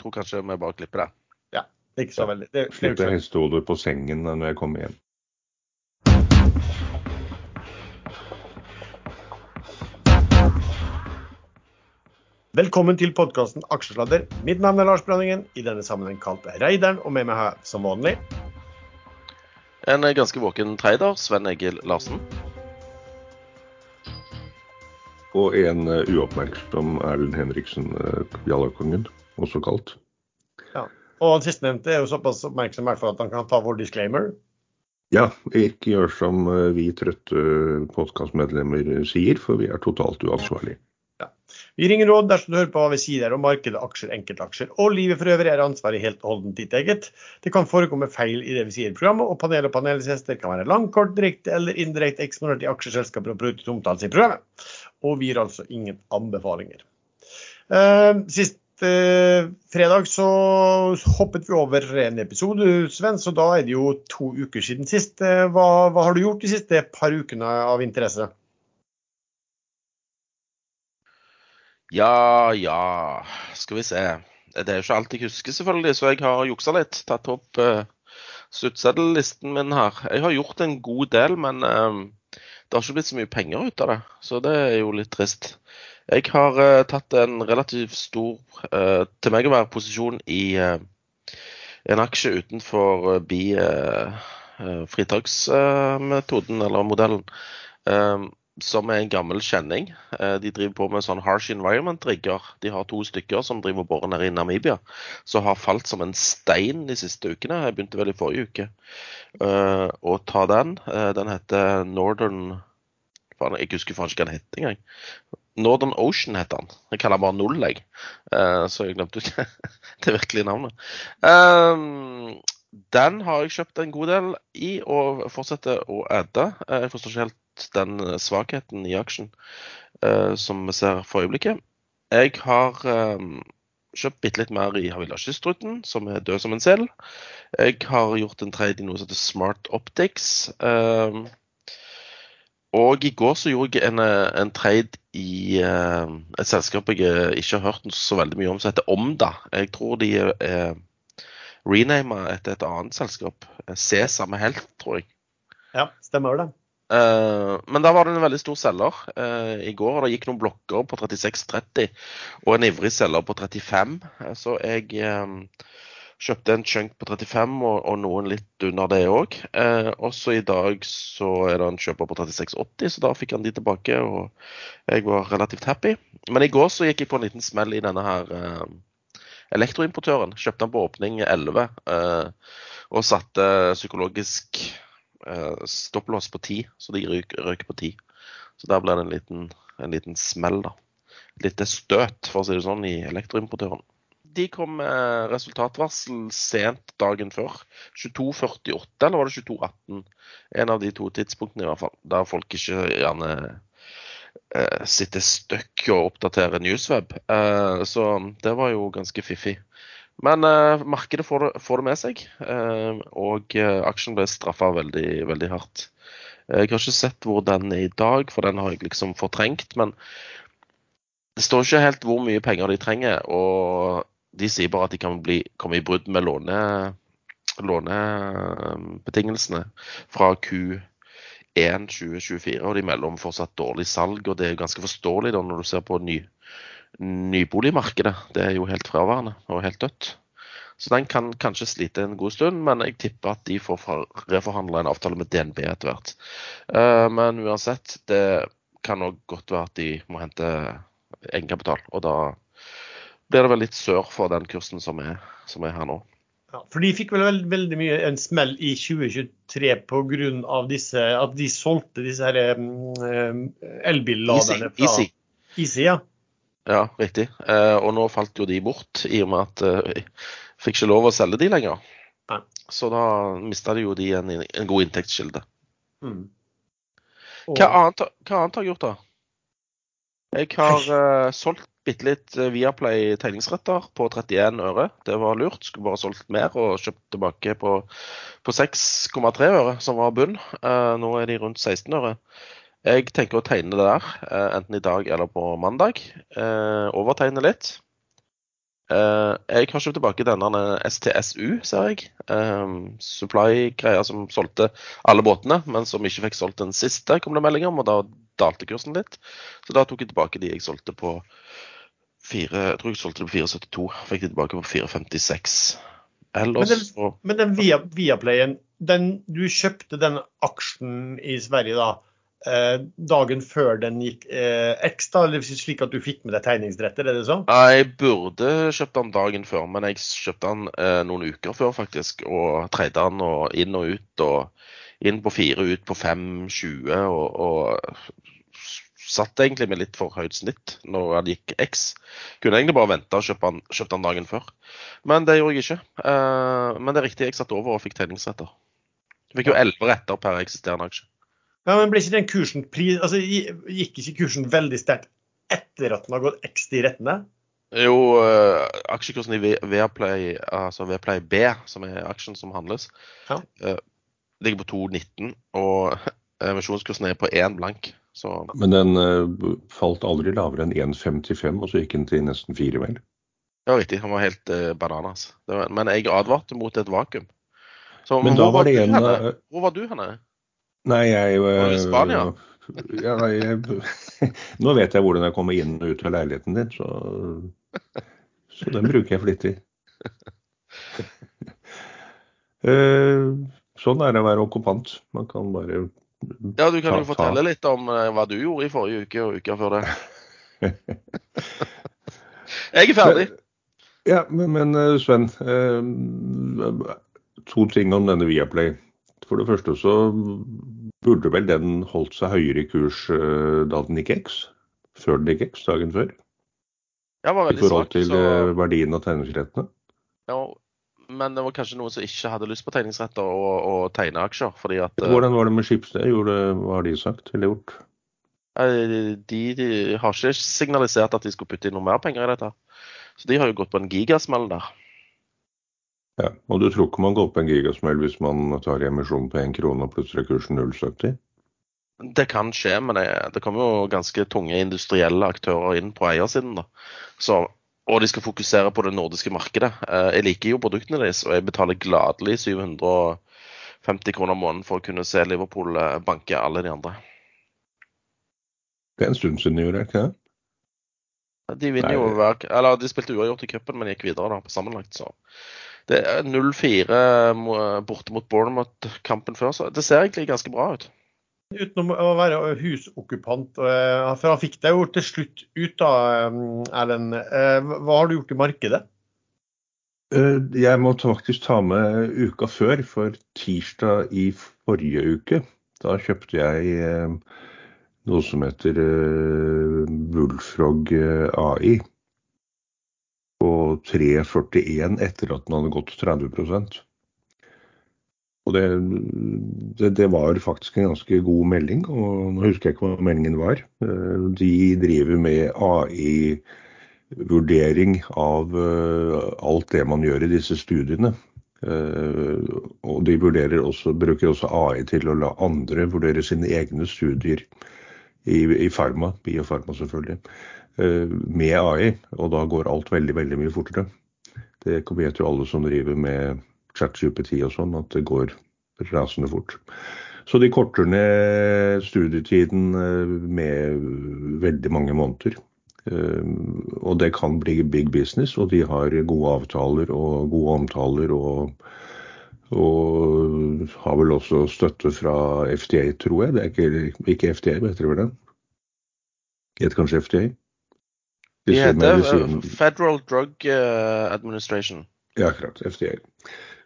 tror kanskje vi bare klipper det. Ja, det ikke så veldig. Det, det er jo Slipper på sengen når jeg kommer hjem. Velkommen til podkasten Aksjesladder. Mitt navn er Lars Brønningen, i denne sammenheng kalt Reideren, og med meg har jeg som vanlig En eh, ganske våken trader, Sven Egil Larsen. Og en eh, uoppmerksom Erlend Henriksen, uh, Jallakongen, også kalt. Og han sistnevnte er jo såpass oppmerksom i hvert fall at han kan ta vår disclaimer. Ja, ikke gjør som eh, vi trøtte podkastmedlemmer sier, for vi er totalt uansvarlige. Vi gir ingen råd dersom du hører på hva vi sier om markedet, aksjer, enkeltaksjer og livet for øvrig er ansvaret helt og holdent ditt eget. Det kan forekomme feil i det vi sier i programmet, og panel og panelgjester kan være langkort, direkte eller indirekte eksponert i aksjeselskaper og produkter omtales i programmet. Og vi gir altså ingen anbefalinger. Uh, Sist eh, fredag så hoppet vi over en episode, Sven, så da er det jo to uker siden sist. Eh, Hva, hva har du gjort de siste par ukene av interesse? Ja, ja, skal vi se. Det er jo ikke alt jeg husker, selvfølgelig, så jeg har juksa litt. Tatt opp uh, sluttseddellisten min her. Jeg har gjort en god del, men uh, det har ikke blitt så mye penger ut av det. Så det er jo litt trist. Jeg har uh, tatt en relativt stor, uh, til meg å være, posisjon i uh, en aksje utenfor bi fritaksmetoden, eller modellen. som er en gammel kjenning. De driver på med sånn harsh environment-rigger. De har to stykker som driver og borer nede i Namibia, som har falt som en stein de siste ukene. Jeg begynte vel i forrige uke å ta den. Den heter Northern Jeg husker faen ikke hva den het engang. Northern Ocean heter den. Jeg kaller den bare Null, jeg. Uh, Så jeg glemte ikke det virkelige navnet. Um, Den har jeg kjøpt en god del i, og fortsetter å adde. Eh, Jeg forstår ikke helt den svakheten i aksjen uh, som vi ser for øyeblikket. Jeg har eh, kjøpt bitte litt mer i Havila Kystruten, som er død som en sel. Jeg har gjort en trade i noe som heter Smart Optics. eh, og i går så gjorde jeg en, eh, en trade i uh, et selskap jeg eh, ikke har hørt så veldig mye om, som heter Omda. Jeg tror de er uh, renama etter et annet selskap. Sesam Helt, tror jeg. Ja, stemmer det. Uh, men da var det en veldig stor selger i går. og Det gikk noen blokker på 36,30 og en ivrig selger på 35. Eh, Så jeg kjøpte en chunk på 35 og, og noen litt under det òg. Eh, også i dag så er det en kjøper på 36,80, så da fikk han de tilbake. Og jeg var relativt happy. Men i går så gikk jeg på en liten smell i denne her eh, elektroimportøren. Kjøpte den på åpning 11 eh, og satte psykologisk eh, stopplås på 10, så de røyker på 10. Så der ble det en liten, en liten smell, da. Litt støt, for å si det sånn, i elektroimportøren. De kom med resultatvarsel sent dagen før. 22.48, eller var det 22.18? En av de to tidspunktene, i hvert fall. Der folk ikke gjerne eh, sitter støkk og oppdaterer Newsweb. Eh, så det var jo ganske fiffig. Men eh, markedet får det, får det med seg, eh, og eh, aksjen ble straffa veldig, veldig hardt. Jeg har ikke sett hvor den er i dag, for den har jeg liksom fortrengt. Men det står ikke helt hvor mye penger de trenger, og de sier bare at de kan bli, komme i brudd med låne, lånebetingelsene fra Q1 2024, og de melder om fortsatt dårlig salg. og Det er ganske forståelig da når du ser på ny, nyboligmarkedet. Det er jo helt fraværende og helt dødt. Så den kan kanskje slite en god stund, men jeg tipper at de får reforhandla en avtale med DNB etter hvert. Eh, Men uansett, det kan òg godt være at de må hente egenkapital. Og da blir det vel litt sør for den kursen som er, som er her nå. Ja, for de fikk vel veld, veldig mye en smell i 2023 pga. at de solgte disse her, um, elbilladerne fra Easy. Easy, ja. Ja, riktig. Eh, og nå falt jo de bort, i og med at eh, jeg fikk ikke lov å selge de lenger. Nei. Så da mista de jo de en, en god inntektskilde. Mm. Og, Hva annet, hva annet har jeg gjort, da? Jeg har eh, solgt bitte litt eh, Viaplay tegningsretter på 31 øre. Det var lurt. Skulle bare solgt mer og kjøpt tilbake på, på 6,3 øre, som var bunn. Eh, nå er de rundt 16 øre. Jeg tenker å tegne det der, eh, enten i dag eller på mandag. Overtegne litt. Jeg har kjøpt tilbake denne STSU, ser jeg. Supply-greia som solgte alle båtene, men som ikke fikk solgt den siste, kom det melding om. Og da dalte kursen litt. Så da tok jeg tilbake de jeg solgte på 4, Jeg tror jeg solgte det på 4,72. Fikk det tilbake på 4,56. Ellers Men så Men den via, Viaplayen, den, du kjøpte den aksjen i Sverige da, eh, dagen før den gikk eh, ekstra, eller slik at du fikk med deg tegningsretter, er det sånn? Jeg burde kjøpt den dagen før, men jeg kjøpte den eh, noen uker før, faktisk. Og tredde den og inn og ut, og inn på fire, ut på fem, 20, og, og satt egentlig med litt for høyt snitt når han gikk X. Kunne egentlig bare vente og kjøpe han, kjøpt han dagen før. Men det gjorde jeg ikke. Eh, men det er riktig, jeg satt over og fikk tegningsretter. Jeg fikk jo elleve retter per eksisterende aksje. Ja, men ble ikke den kursen pris, altså, Gikk ikke kursen veldig sterkt etter at den har gått X de rettene? Jo, uh, aksjekursen i Viaplay, altså Viaplay B, som er aksjen som handles, Ja. uh, ligger på 2,19. Og emisjonskursen er på 1 blank. Så Men den uh, falt aldri lavere enn 1,55, og så gikk den til nesten 4, vel? ja, riktig. Han var helt uh, bananas. Det var, men jeg advarte mot et vakuum. Så, Men hvor da var det en henne? eh, Hvor var du henne? Nei, jeg Var du i Spania? Ja, nei, jeg, nå vet jeg hvordan jeg kommer inn og ut av leiligheten din, så, så den bruker jeg flittig. Sånn er det å være okkupant. Man kan bare Ja, du kan jo fortelle litt om eh, hva du gjorde i forrige uke og uka før det. jeg er ferdig. Ja, men, men eh, Sven. eh, To ting om denne Viaplay. For det første så burde vel den holdt seg høyere i kurs da den gikk X? Før den gikk X, dagen før? I forhold til så verdien av tegningsrettene? ja, Men det var kanskje noen som ikke hadde lyst på tegningsretter og, og tegne aksjer. fordi at Hvordan var det med Skipsted? Hva har de sagt eller gjort? eh, de, de har ikke signalisert at de skulle putte inn noe mer penger i dette. Så de har jo gått på en gigasmell der. Ja, Og du tror ikke man går på en gigasmell hvis man tar i emisjon på én krone og plutselig er kursen 0,70? Det kan skje, men det, det kommer jo ganske tunge industrielle aktører inn på eiersiden. da. Så, og de skal fokusere på det nordiske markedet. Eh, Jeg liker jo produktene deres, og jeg betaler gladelig 750 kroner måneden for å kunne se Liverpool eh, banke alle de andre. Det er en stund siden de gjorde det, ikke det? De vinner jo hver Eller de spilte uavgjort i cupen, men gikk videre da på sammenlagt, så Det er 0-4 borte mot Bournemouth-kampen før, så det ser egentlig ganske bra ut. Utenom å være husokkupant, eh, for han fikk deg jo til slutt ut da, eh, Erlend. Eh, Hva har du gjort i markedet? Jeg må faktisk ta med uka før, for tirsdag i forrige uke, da kjøpte jeg noe som heter Bullfrog AI på 3,41 etter at den hadde gått 30 Og det, det, det var faktisk en ganske god melding, og nå husker jeg ikke hva meldingen var. Eh, De driver med AI-vurdering av eh, alt det man gjør i disse studiene. Eh, Og de også, bruker også AI til å la andre vurdere sine egne studier i, i farma, biofarma selvfølgelig, med AI. Og da går alt veldig, veldig mye fortere. Det vet jo alle som driver med ChatGPT og sånn, at det går rasende fort. Så de korter ned studietiden eh, med veldig mange måneder. Eh, Og det kan bli big business, og de har gode avtaler og gode omtaler. og og har vel også støtte fra FDA, tror jeg. Det er ikke, ikke FDA, hva heter det vel? Heter kanskje FDA? De heter Federal Drug eh, Administration. Ja, akkurat. FDA.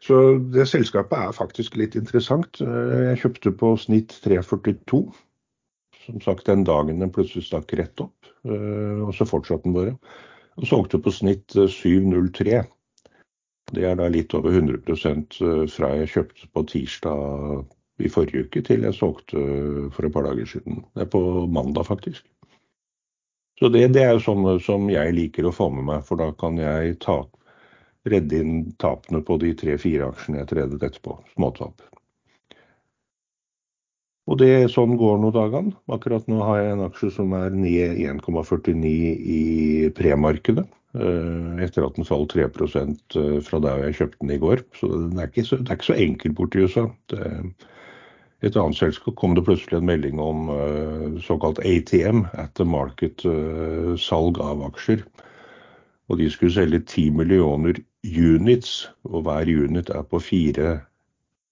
Så det selskapet er faktisk litt interessant. Eh, Jeg kjøpte på snitt 342. Som sagt den dagen den plutselig stakk rett opp. eh, Og så fortsatte den bare. Og solgte på snitt eh, 703. Det er da litt over 100 eh, fra jeg kjøpte på tirsdag i forrige uke til jeg solgte for et par dager siden. Det er på mandag, faktisk. Så det, det er jo sånn som jeg liker å få med meg, for da kan jeg ta, redde inn tapene på de tre-fire aksjene jeg tredet etterpå. Småtap. Og det sånn går nå dagene. Akkurat nå har jeg en aksje som er ned 1,49 i premarkedet. eh, etter at den falt 3 eh, fra der jeg kjøpte den i går. Så det er ikke så, det er ikke så enkelt borti USA. Det, et annet selskap kom det plutselig en melding om uh, såkalt ATM, at the market, salg av aksjer. Og de skulle selge 10 millioner units, og hver unit er på 4,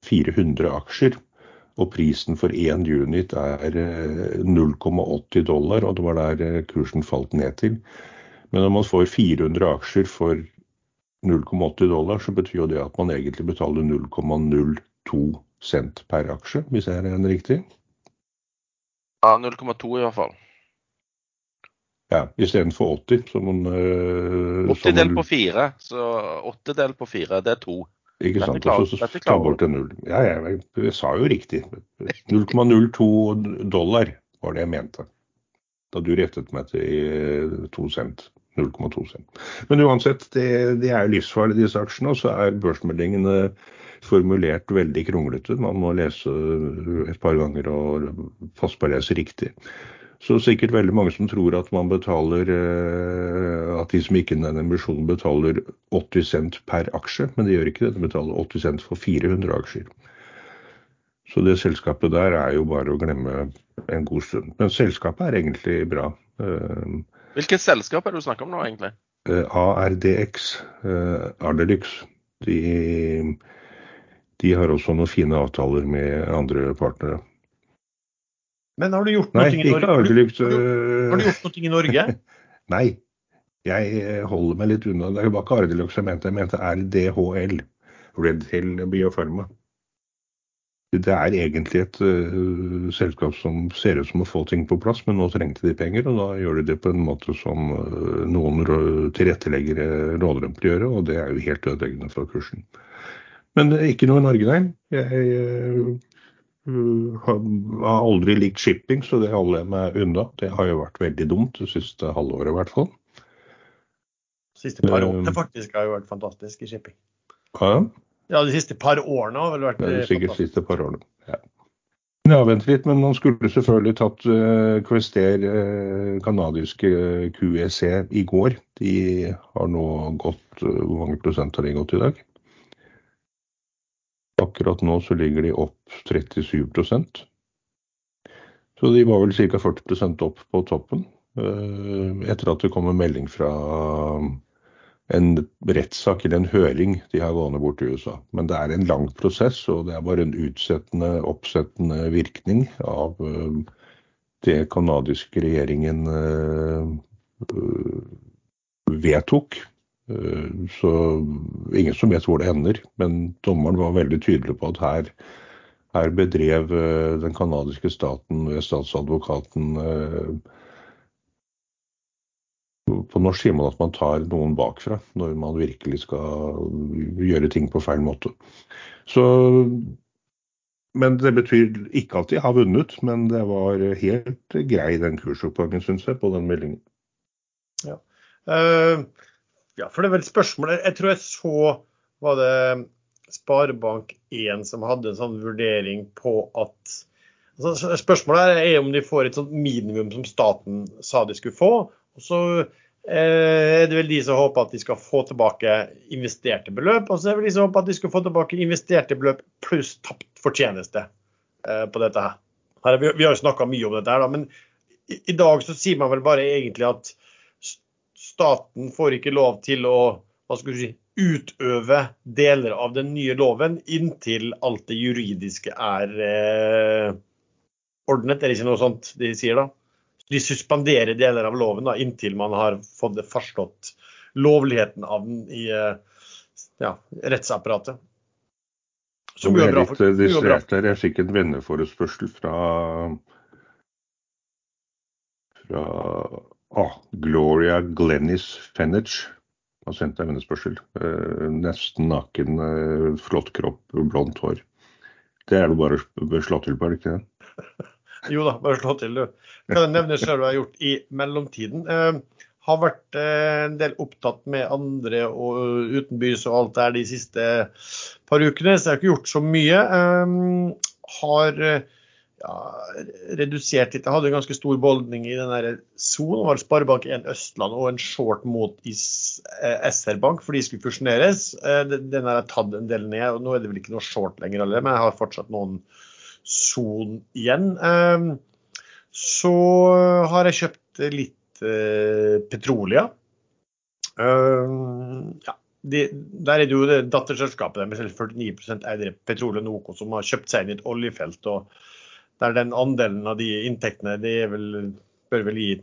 400 aksjer. Og prisen for én unit er 0,80 dollar, og det var der kursen falt ned til. Men når man får 400 aksjer for 0,80 dollar, så betyr jo det at man egentlig betaler 0,02 cent per aksje, hvis jeg er riktig? Ja, 0,2 i hvert fall. Ja, istedenfor 80, som man uh, 80 delt på 4, så 8 delt på 4, det er 2. Ikke sant. Og så ta bort en null. Ja, jeg, jeg sa jo riktig. 0,02 dollar var det jeg mente. Da du rettet meg til 2 cent. 0,2 cent. Men uansett, det, det er livsfarlig, disse aksjene. Og så er børsmeldingene formulert veldig kronglete. Man må lese et par ganger og passe på å lese riktig. Så sikkert veldig mange som tror at man betaler eh, At de som gikk inn i den emisjonen betaler 80 cent per aksje, men de gjør ikke det. De betaler 80 cent for 400 aksjer. Så det selskapet der er jo bare å glemme en god stund. Men selskapet er egentlig bra. Eh, Hvilket selskap er det du snakker om nå, egentlig? Eh, ARDX, Ardelux. De, de har også noen fine avtaler med andre partnere. Men har du gjort noe i Norge? Ardelix, har, du, har du gjort noe i Norge? Nei, jeg holder meg litt unna. Det var ikke Ardelux jeg mente, jeg mente RDHL. Red Hill Biofarma. Det er egentlig et uh, selskap som ser ut som å få ting på plass, men nå trengte de penger, og da gjør de det på en måte som uh, noen tilretteleggere råder dem til å gjøre, og det er jo helt ødeleggende for kursen. Men uh, ikke noe i Norge, nei. Jeg har aldri likt shipping, så det holder jeg meg unna. Det har jo vært veldig dumt det siste halvåret i hvert fall. Siste par årene faktisk har jo vært fantastisk i shipping. Ja, ja, de siste par årene har vel vært Det er sikkert fantastisk. siste par årene. Ja. Ja, vent litt, men man skulle selvfølgelig tatt uh, Quester, uh, kanadiske uh, QEC, i går. De har nå gått uh, Hvor mange prosent har de gått i dag? Akkurat nå så ligger de opp 37% Så de var vel ca. 40% opp på toppen. etter at det kom en melding fra en rettssak eller en høring de har gående bort i USA. Men det er en lang prosess, og det er bare en utsettende, oppsettende virkning av uh, det canadiske regjeringen uh, vedtok. Uh, så ingen som vet hvor det ender. Men dommeren var veldig tydelig på at her, her bedrev den canadiske staten ved statsadvokaten på norsk sier man at man tar noen bakfra når man virkelig skal gjøre ting på feil måte. Så, men det betyr ikke at de har vunnet, men det var helt grei den kursoppgangen, syns jeg, på den meldingen. Ja. Uh, ja, for det er vel spørsmålet Jeg tror jeg så var det Sparebank1 som hadde en sånn vurdering på at altså, Spørsmålet er om de får et sånt minimum som staten sa de skulle få. Og så Eh, er det vel de som håper at de skal få tilbake investerte beløp. Og så er det vel de som håper at de skal få tilbake investerte beløp pluss tapt fortjeneste eh, på dette her. vi, har jo snakka mye om dette, her, men i, dag så sier man vel bare egentlig at staten får ikke lov til å hva skal du si, utøve deler av den nye loven inntil alt det juridiske er eh, ordnet. Er det ikke noe sånt de sier da? de suspenderer deler av loven da, inntil man har fått det fastslått lovligheten av den i eh, ja, rettsapparatet. Som er bra. For, litt distrahert her. Jeg fikk en venneforespørsel fra fra ah, Gloria Glennis Fennich Har sendt deg vennespørsel. Eh, nesten naken, eh, flott kropp, blondt hår. Det er det bare slå til på, er det ikke det? Jo da, bare slå til, du. Kan nevne selv hva jeg har gjort i mellomtiden? Eh, har vært eh, en del opptatt med andre og utenbys og alt der de siste par ukene, så jeg har ikke gjort så mye. Eh, har ja, redusert litt. Jeg hadde en ganske stor beholdning i den sonen. var Sparebank1 Østland og en short mot SR Bank, for de skulle fusjoneres. Eh, den har jeg tatt en del ned. og Nå er det vel ikke noe short lenger, men jeg har fortsatt noen son igjen. Ehm, så har jeg kjøpt litt eh, Petrolia. Ehm, ja, de, der er det jo det datterselskapet deres, 49 eier Petroleum Noco, som har kjøpt seg inn i et oljefelt. og der den andelen av de inntektene det vel, bør vel gi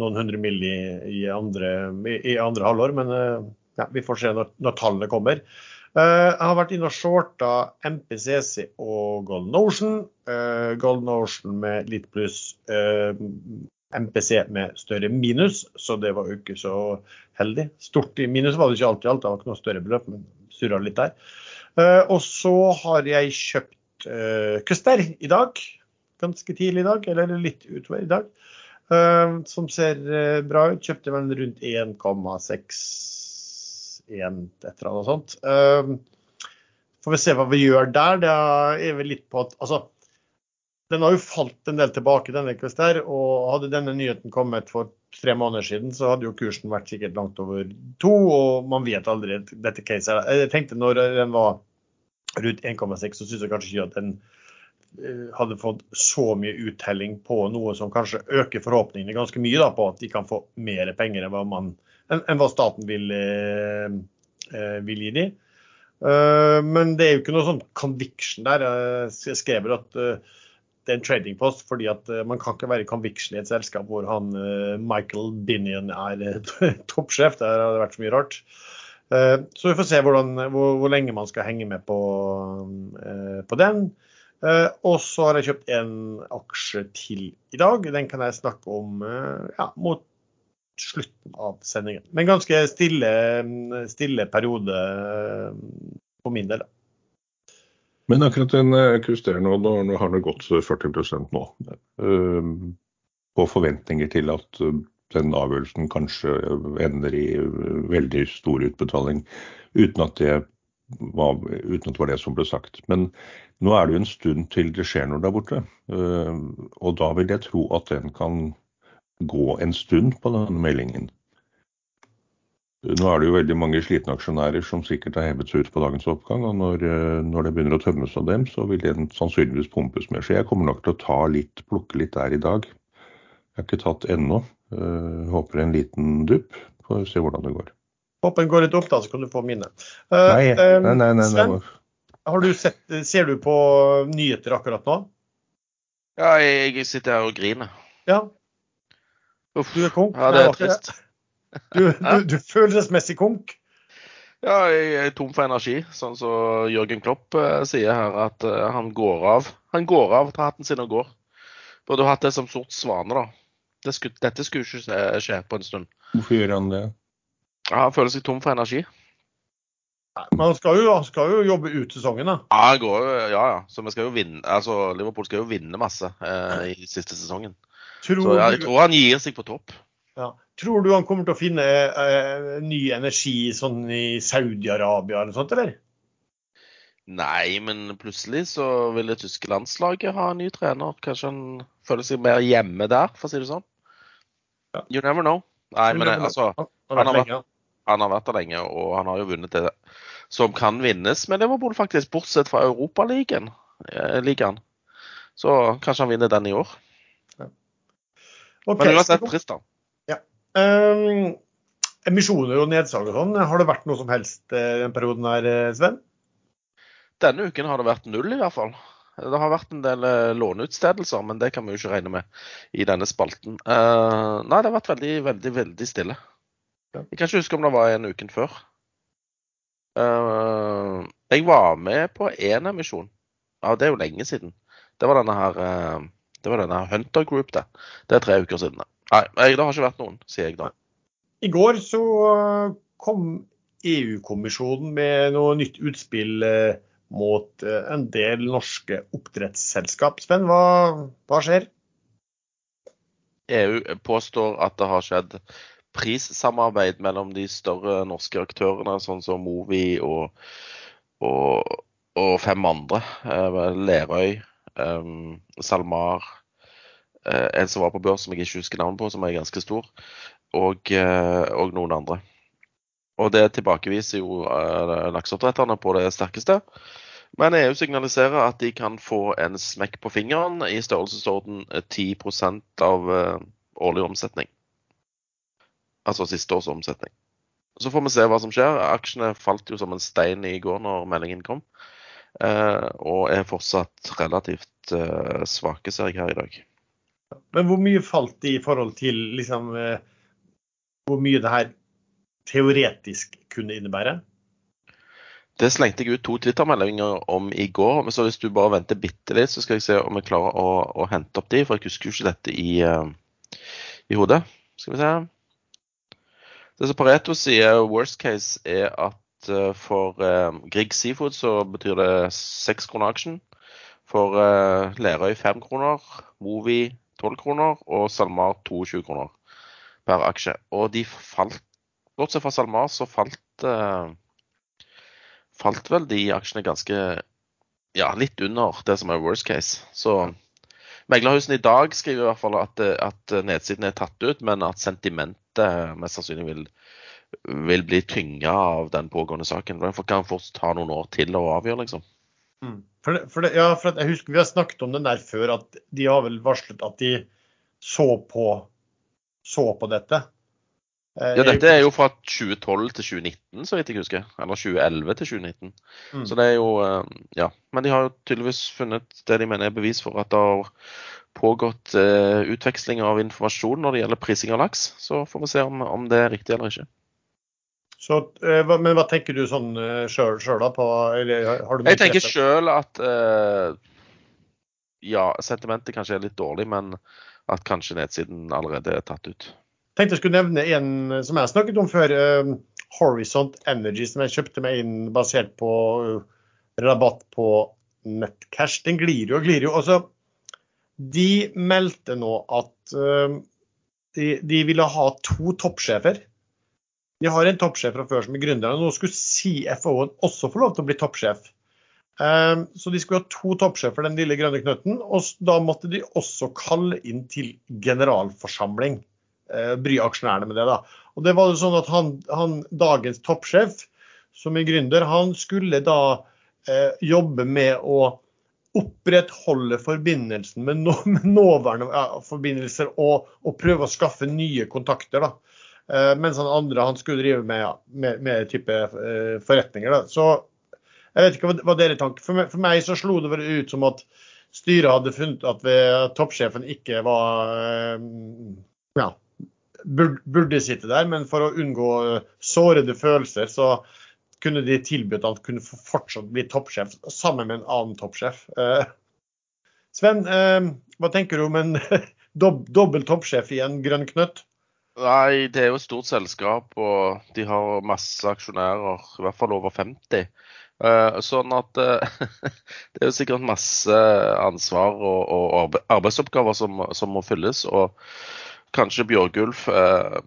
noen hundre mill. I, andre, i andre halvår. Men eh, ja, vi får se når, når tallene kommer. Uh, jeg har vært inne og shorta MPCC og Golden Ocean. Uh, Golden Ocean med litt pluss. Uh, MPC med større minus, så det var jo ikke så heldig. Stort i minus var det ikke alltid, alt, det var ikke noe større beløp, men surra litt der. og så har jeg kjøpt Custer i dag ganske tidlig i dag, eller litt utover i dag. Uh, som ser uh, bra ut. Kjøpte vel rundt 1,61 et eller annet sånt. Uh, får vi se hva vi gjør der. Det er vel litt på at altså, den har jo falt en del tilbake, denne der, og hadde denne nyheten kommet for tre måneder siden, så hadde jo kursen vært sikkert langt over to, og man vet aldri dette caset. Jeg tenkte når den var rundt 1,6, så syns jeg kanskje ikke at den Eh, hadde fått så mye uttelling på noe som kanskje øker forhåpningene ganske mye da, på at de kan få mer penger enn hva, man, enn, hva staten vil, eh, eh vil gi dem. Men det er jo ikke noe sånn conviction der. Jeg skrev at det er en trading post, fordi at man kan ikke være conviction i et selskap hvor han Michael Binion er toppsjef. Der har det vært så mye rart. Så vi får se hvordan, hvor, hvor, lenge man skal henge med på, på den. Uh, og så har jeg kjøpt en aksje til i dag. Den kan jeg snakke om ja, mot slutten av sendingen. Men ganske stille, stille periode på min del. Men akkurat den kuster nå, nå har det gått 40% nå. På forventninger til at den avgjørelsen kanskje ender i veldig stor utbetaling, uten at det var, uten at det var det som ble sagt. Men nå er det jo en stund til det skjer noe der borte. Eh, og da vil jeg tro at den kan gå en stund på denne meldingen. Nå er det jo veldig mange slitne aksjonærer som sikkert har hevet seg ut på dagens oppgang. Og når, eh, når det begynner å tømmes av dem, så vil den sannsynligvis pumpes mer. Så jeg kommer nok til å ta litt, plukke litt der i dag. Jeg har ikke tatt ennå. Eh, håper en liten dupp. Får se hvordan det går. Håper den går litt opp, da, så kan du få mine. Uh, nei, nei, nei, nei, Sven, har du sett, ser du på nyheter akkurat nå? Ja, jeg sitter her og griner. Ja. Uff. Du er konk? Ja, det er trist. Du, du, du følelsesmessig konk? Ja, jeg er tom for energi. Sånn som så Jørgen Klopp uh, sier her, at uh, han går av. Han går av, tar hatten sin og går. Burde hatt det som sort svane, da. Det skulle, dette skulle ikke skje på en stund. Hvorfor gjør han det? Ja, Han føler seg tom for energi. Men han skal, jo, han skal jo jobbe ut sesongen, da. Ja, går, ja, ja. Så vi skal jo vinne, altså, Liverpool skal jo vinne masse eh, i siste sesongen. Tror så jeg, jeg tror han gir seg på topp. Ja. Tror du han kommer til å finne eh, ny energi sånn i Saudi-Arabia eller sånt, eller? Nei, men plutselig så vil det tyske landslaget ha en ny trener. Kanskje han føler seg mer hjemme der, for å si det sånn. Ja. You never know. Nei, men altså han har, vært, han har vært der lenge, og han har jo vunnet det som kan vinnes med Liverpool, faktisk. Bortsett fra Europaligaen. Eh, så kanskje han vinner den i år. Ja. Okay, Men uansett trist, da. Ja. Um, emisjoner og nedsalg og sånn, har det vært noe som helst i den perioden her, eh, Sven? Denne uken har det vært null, i hvert fall. Det har vært en del uh, låneutstedelser, men det kan vi jo ikke regne med i denne spalten. Uh, nei, det har vært veldig, veldig, veldig stille. Jeg kan ikke huske om det var en uken før. Uh, jeg var med på én emisjon. Ja, det er jo lenge siden. Det var denne her uh, det var denne Hunter Group, det. Det er tre uker siden. Nei, det har ikke vært noen, sier jeg da. I går så eh, kom EU-kommisjonen med noe nytt utspill mot en del norske oppdrettsselskap. Sven, hva, hva skjer? EU påstår at det har skjedd prissamarbeid mellom de større norske aktørene, sånn som Movi og, og, og fem andre. Eh, Lerøy, um, SalMar, en som var på børs som jeg ikke husker navnet på, som er ganske stor, og, og noen andre. Og det tilbakeviser jo uh, lakseoppdretterne på det sterkeste. Men EU signaliserer at de kan få en smekk på fingeren i størrelsesorden 10% av årlig omsetning. Altså siste års omsetning. Så får vi se hva som skjer. Aksjene falt jo som en stein i går når meldingen kom. Eh, og er fortsatt relativt eh, svake, ser jeg her i dag. Men hvor mye falt de i forhold til liksom, eh, hvor mye det her teoretisk kunne innebære? Det slengte jeg ut to Twitter-meldinger om i går. men Så hvis du bare venter bitte litt, så skal jeg se om jeg klarer å, å hente opp de. For jeg husker jo ikke dette i, i hodet. Skal vi se. Det som Pareto sier worst case, er at uh, for uh, Grieg Seafood så betyr det seks kroner aksjen. For Lerøy fem kroner, Movi tolv kroner og SalMar 22 kroner per aksje. Og de falt, bortsett fra SalMar, så falt falt vel de aksjene ganske ja, litt under det som er worst case. Så Meglerhusen i dag skriver i hvert fall at, at nedsiden er tatt ut, men at sentimentet mest sannsynlig vil, vil bli tynga av den pågående saken. Den kan fortsatt ta noen år til å avgjøre, liksom. Mm. For det, for det, ja, for jeg husker Vi har snakket om den der før, at de har vel varslet at de så på, så på dette. Eh, ja, dette er jo fra 2012 til 2019, så vidt jeg husker. Eller 2011 til 2019. Mm. Så det er jo eh, Ja. Men de har jo tydeligvis funnet det de mener er bevis for at det har pågått uh, utveksling av informasjon når det gjelder prising av laks. Så får vi se om, om det er riktig eller ikke. Så, men hva tenker du sånn sjøl da på eller, Jeg tenker sjøl at uh, ja, sentimentet kanskje er litt dårlig, men at kanskje nedsiden allerede er tatt ut tenkte jeg skulle nevne en som jeg har snakket om før. Uh, Horizont Energy, som jeg kjøpte meg inn basert på uh, rabatt på nettcash. Den glir jo og glir jo. Altså, de meldte nå at uh, de, de, ville ha to toppsjefer. De har en toppsjef fra før som er gründer, og nå skulle CFO-en også få lov til å bli toppsjef. Så de skulle ha to toppsjefer, den lille grønne knøtten. Og da måtte de også kalle inn til generalforsamling. Eh, bry aksjonærene med det. da. Og det var jo sånn at han, han Dagens toppsjef, som er gründer, han skulle da eh, jobbe med å opprettholde forbindelsen med, no, med nåværende ja, forbindelser og, og, prøve å skaffe nye kontakter. da. Eh, mens han andre han skulle drive med, ja, med, med type eh, forretninger. da. Så jeg vet ikke hva, hva dere tanker. For meg, for meg så slo det bare ut som at styret hadde funnet at ved, toppsjefen ikke var eh, ja, burde sitte der, men for å unngå eh, sårede følelser, så kunne de tilbudt at han kunne fortsatt bli toppsjef sammen med en annen toppsjef. Eh, Sven, eh, hva tenker du om en dob dobbel toppsjef i en grønn knøtt? Nei, det er jo et stort selskap, og de har masse aksjonærer, i hvert fall over 50. Sånn at det er jo sikkert masse ansvar og, arbeidsoppgaver som, som må fylles. og kanskje Bjørgulf eh,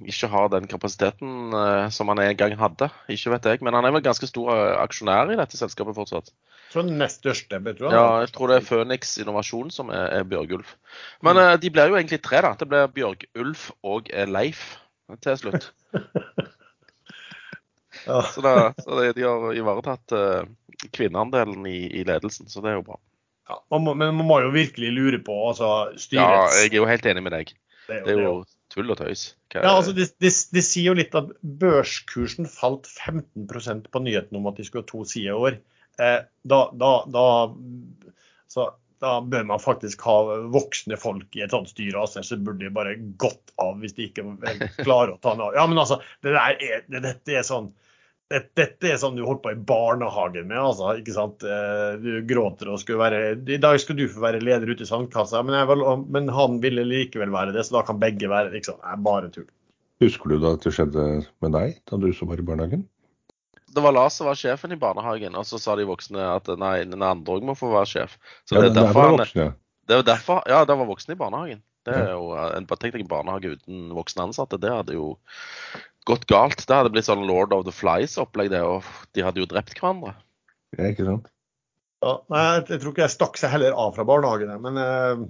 ikke har den kapasiteten eh, som han en gang hadde. Ikke vet jeg. Men han er vel ganske stor eh, aksjonær i dette selskapet fortsatt. Så nest største, vet du. Ja, jeg tror det er Phoenix Innovasjon som er, er Bjørgulf. Men mm. de blir jo egentlig tre, da. Det blir Bjørgulf og Leif til slutt. ja. Så, da, så de har ivaretatt uh, kvinneandelen i, i, ledelsen, så det er jo bra. Ja, man må, men man må jo virkelig lure på altså, styrets Ja, jeg er jo helt enig med deg. Det jo, det er jo tull og tøys. Ja, altså de, de, de, sier jo litt at børskursen falt 15% på nyheten om at de skulle ha to sider i Eh, da, da, da, da, bør man faktisk ha voksne folk i et sånt styre. Altså, så burde de bare gått av hvis de ikke klarer å ta den av. Ja, men altså, det der er, det, dette er sånn dette er sånn du holdt på i barnehagen med. altså, ikke sant? Eh, du gråter og skulle være I dag skal du få være leder ute i sandkassa, men, vil, men, han ville likevel være det, så da kan begge være det. Det er bare tull. Husker du da at det skjedde med deg da du som var i barnehagen? Det var Lars som var sjefen i barnehagen, og så sa de voksne at nei, den andre òg må få være sjef. Så ja, det er derfor han. Det er derfor, ja, det var voksne i barnehagen. Det er jo en, Tenk deg en barnehage uten voksne ansatte. Det hadde jo gått galt. Det hadde blitt sånn Lord of the Flies-opplegg, det. Og de hadde jo drept hverandre. Ja, ikke sant. Ja, nei, jeg, tror ikke jeg stakk seg heller av fra barnehagen, men eh,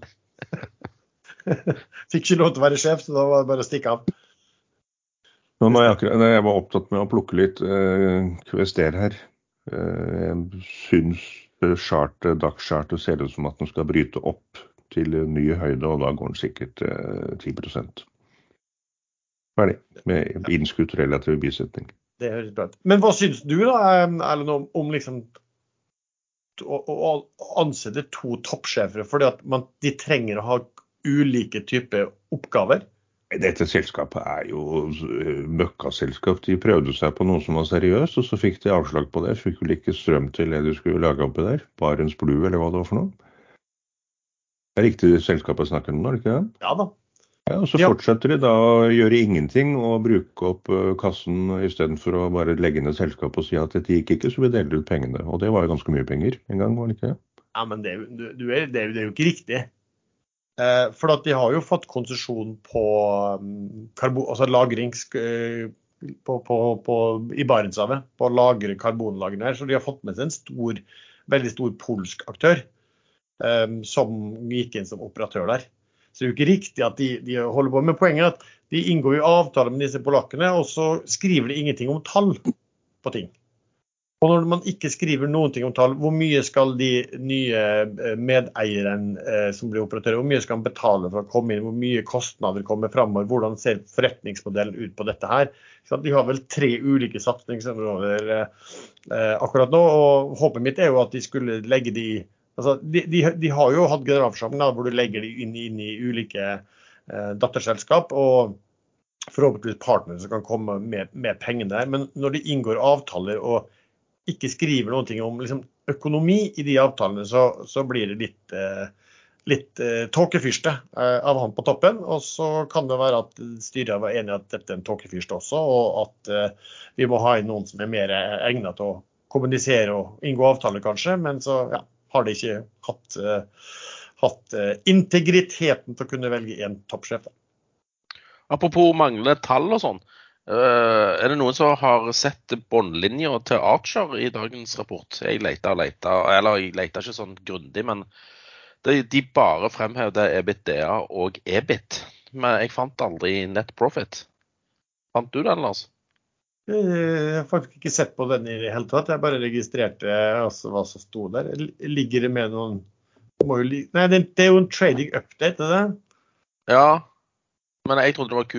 Fikk ikke lov til å være sjef, så da var det bare å stikke av. Nå jeg, akkurat, jeg var opptatt med å plukke litt eh, QSD-er her. Eh, jeg syns charter, dagscharter ser ut som at den skal bryte opp til ny høyde, og da går den sikkert eh, 10 Ferdig. Med innskutt relativ bisetning. Det høres bra ut. Men hva syns du da, Erlend, om, om liksom å, å ansette to toppsjefer? fordi at man, de trenger å ha ulike typer oppgaver? Dette selskapet er jo eh, møkkaselskap. De prøvde seg på noe som var seriøst, og så fikk de avslag på det. Fikk vel ikke strøm til det de skulle lage oppi der. Barents Blue, eller hva det var for noe. Det er riktig selskapet snakker om nå, ikke det? Ja da. Ja, og Så Ja. fortsetter de da å gjøre ingenting og bruke opp kassen istedenfor å bare legge ned selskapet og si at dette gikk ikke, så vi deler ut pengene. Og det var jo ganske mye penger en gang, var det ikke? det? Ja, men det, jo- du, du det, er, det er jo ikke riktig. Eh, for at de har jo fått konsesjon på um, karbo, altså lagrings på, på, på, i Barentshavet på å lagre karbonlagrene her. Så de har fått med seg en stor, veldig stor polsk aktør eh, som gikk inn som operatør der. Så det er jo ikke riktig at de, de holder på. Men poenget er at de inngår jo avtaler med disse polakkene, og så skriver de ingenting om tall på ting. Og når man ikke skriver noen ting om tall, hvor mye skal de nye medeieren medeierne eh, som blir operatører, hvor mye skal de betale for å komme inn, hvor mye kostnader kommer framover, hvordan ser forretningsmodellen ut på dette her? Så de har vel tre ulike satsingsområder eh, akkurat nå, og håpet mitt er jo at de skulle legge de altså De, de, de har jo hatt generalforsamling hvor du legger dem inn, inn i ulike eh, datterselskap. og forhåpentligvis partnere som kan komme med, med pengene der. Men når de inngår avtaler og ikke skriver noe om liksom, økonomi i de avtalene, så, så blir det litt, eh, litt eh, tåkefyrste eh, av han på toppen. Og så kan det være at styret var enig i at dette er en tåkefyrste også, og at eh, vi må ha inn noen som er mer egnet til å kommunisere og inngå avtaler, kanskje. Men så ja, har de ikke hatt, eh, hatt eh, integriteten til å kunne velge én toppsjef. Apropos manglende tall og sånn. eh, er det noen som har sett båndlinja til Archer i dagens rapport? Jeg leita og leita, eller jeg leita ikke sånn grundig, men de, de bare fremhevde EBITDA og EBIT. Men jeg fant aldri net profit. Fant du den, Lars? Eh, Jeg har faktisk ikke sett på den i det hele tatt. Jeg bare registrerte altså, hva som sto der. Ligger det med noen Nei, det, er jo en trading update, er det? Ja, men jeg trodde det var Q,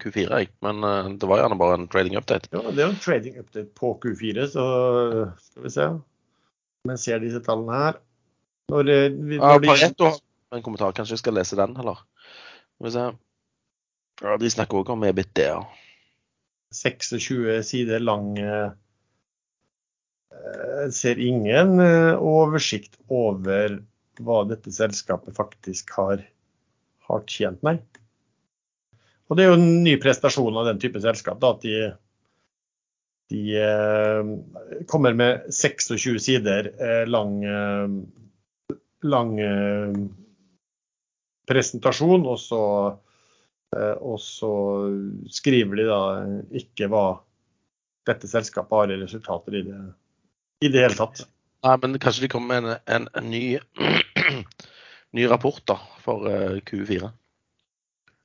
Q4, jeg. Men eh, det var gjerne bare en trading update. Ja, det er jo en trading update på Q4, så skal vi se. Men ser disse tallene her. Når, eh, Ja, når de, Pareto har en kommentar. Kanskje jeg skal lese den, heller. Skal vi se. Ja, de snakker òg om EBITDA. 26 sider lang eh, ser ingen eh, oversikt over hva dette selskapet faktisk har, har tjent, nei. Og det er jo en ny prestasjon av den type selskap, da, at de, de eh, kommer med 26 sider lang, lang presentasjon, og så Og så skriver de da ikke hva dette selskapet har i resultater i det, i det hele tatt. Nei, men kanskje de kommer med en, en, en ny, ny rapport da, for eh, Q4.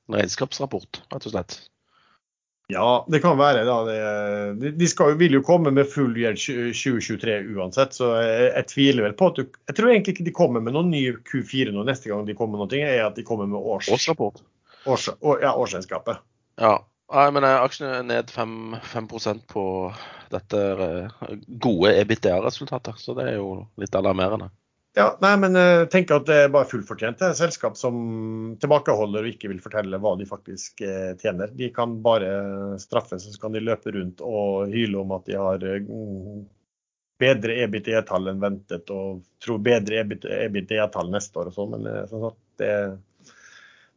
En regnskapsrapport, rett og slett. Ja, det kan være. da. De skal, vil jo komme med full gjeld 2023 uansett, så jeg, jeg tviler vel på at du Jeg tror egentlig ikke de kommer med noen ny Q4 nå neste gang de kommer med noe, er at de kommer med års, Årsrapport. Års, å, ja, årsregnskapet. Ja. Nei, men eh, aksjene er ned 5, 5% på dette eh, gode EBITDA-resultatet. Så det er jo litt alarmerende. Ja, nei, men jeg tenker at det er bare fullfortjent. Det er et selskap som tilbakeholder og ikke vil fortelle hva de faktisk eh, tjener. De kan bare straffes, så kan de løpe rundt og hyle om at de har eh, bedre EBITDA-tall enn ventet og tror bedre EBITDA-tall neste år og sånn. Men eh, sånn at det,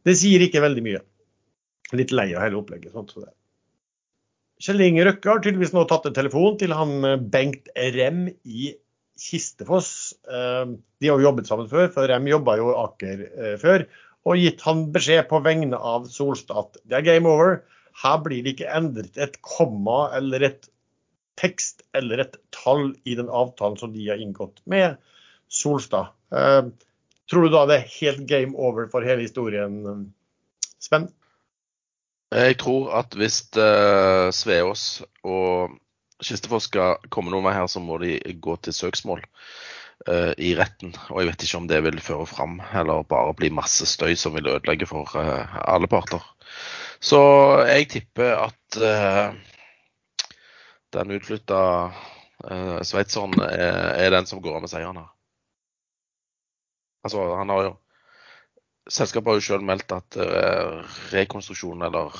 det sier ikke veldig mye. Litt lei av hele opplegget. Sånn, så det. Kjell Inge Røkke har tydeligvis nå tatt en telefon til han eh, Bengt Rem i Kistefoss. Eh, De har jo jobbet sammen før, for Rem jobba jo Aker eh, før. Og gitt han beskjed på vegne av Solstad at det er game over. Her blir det ikke endret et komma eller et tekst eller et tall i den avtalen som de har inngått med Solstad. Tror du da det er helt game over for hele historien, Sven? Jeg tror at hvis uh, Sveås og Kistefos skal komme noen vei her, så må de gå til søksmål uh, i retten. Og jeg vet ikke om det vil føre fram, eller bare bli masse støy som vil ødelegge for uh, alle parter. Så jeg tipper at uh, den utflytta uh, sveitseren er, er, den som går av med seieren her. Altså, han har jo Selskapet har jo selv meldt at rekonstruksjonen eller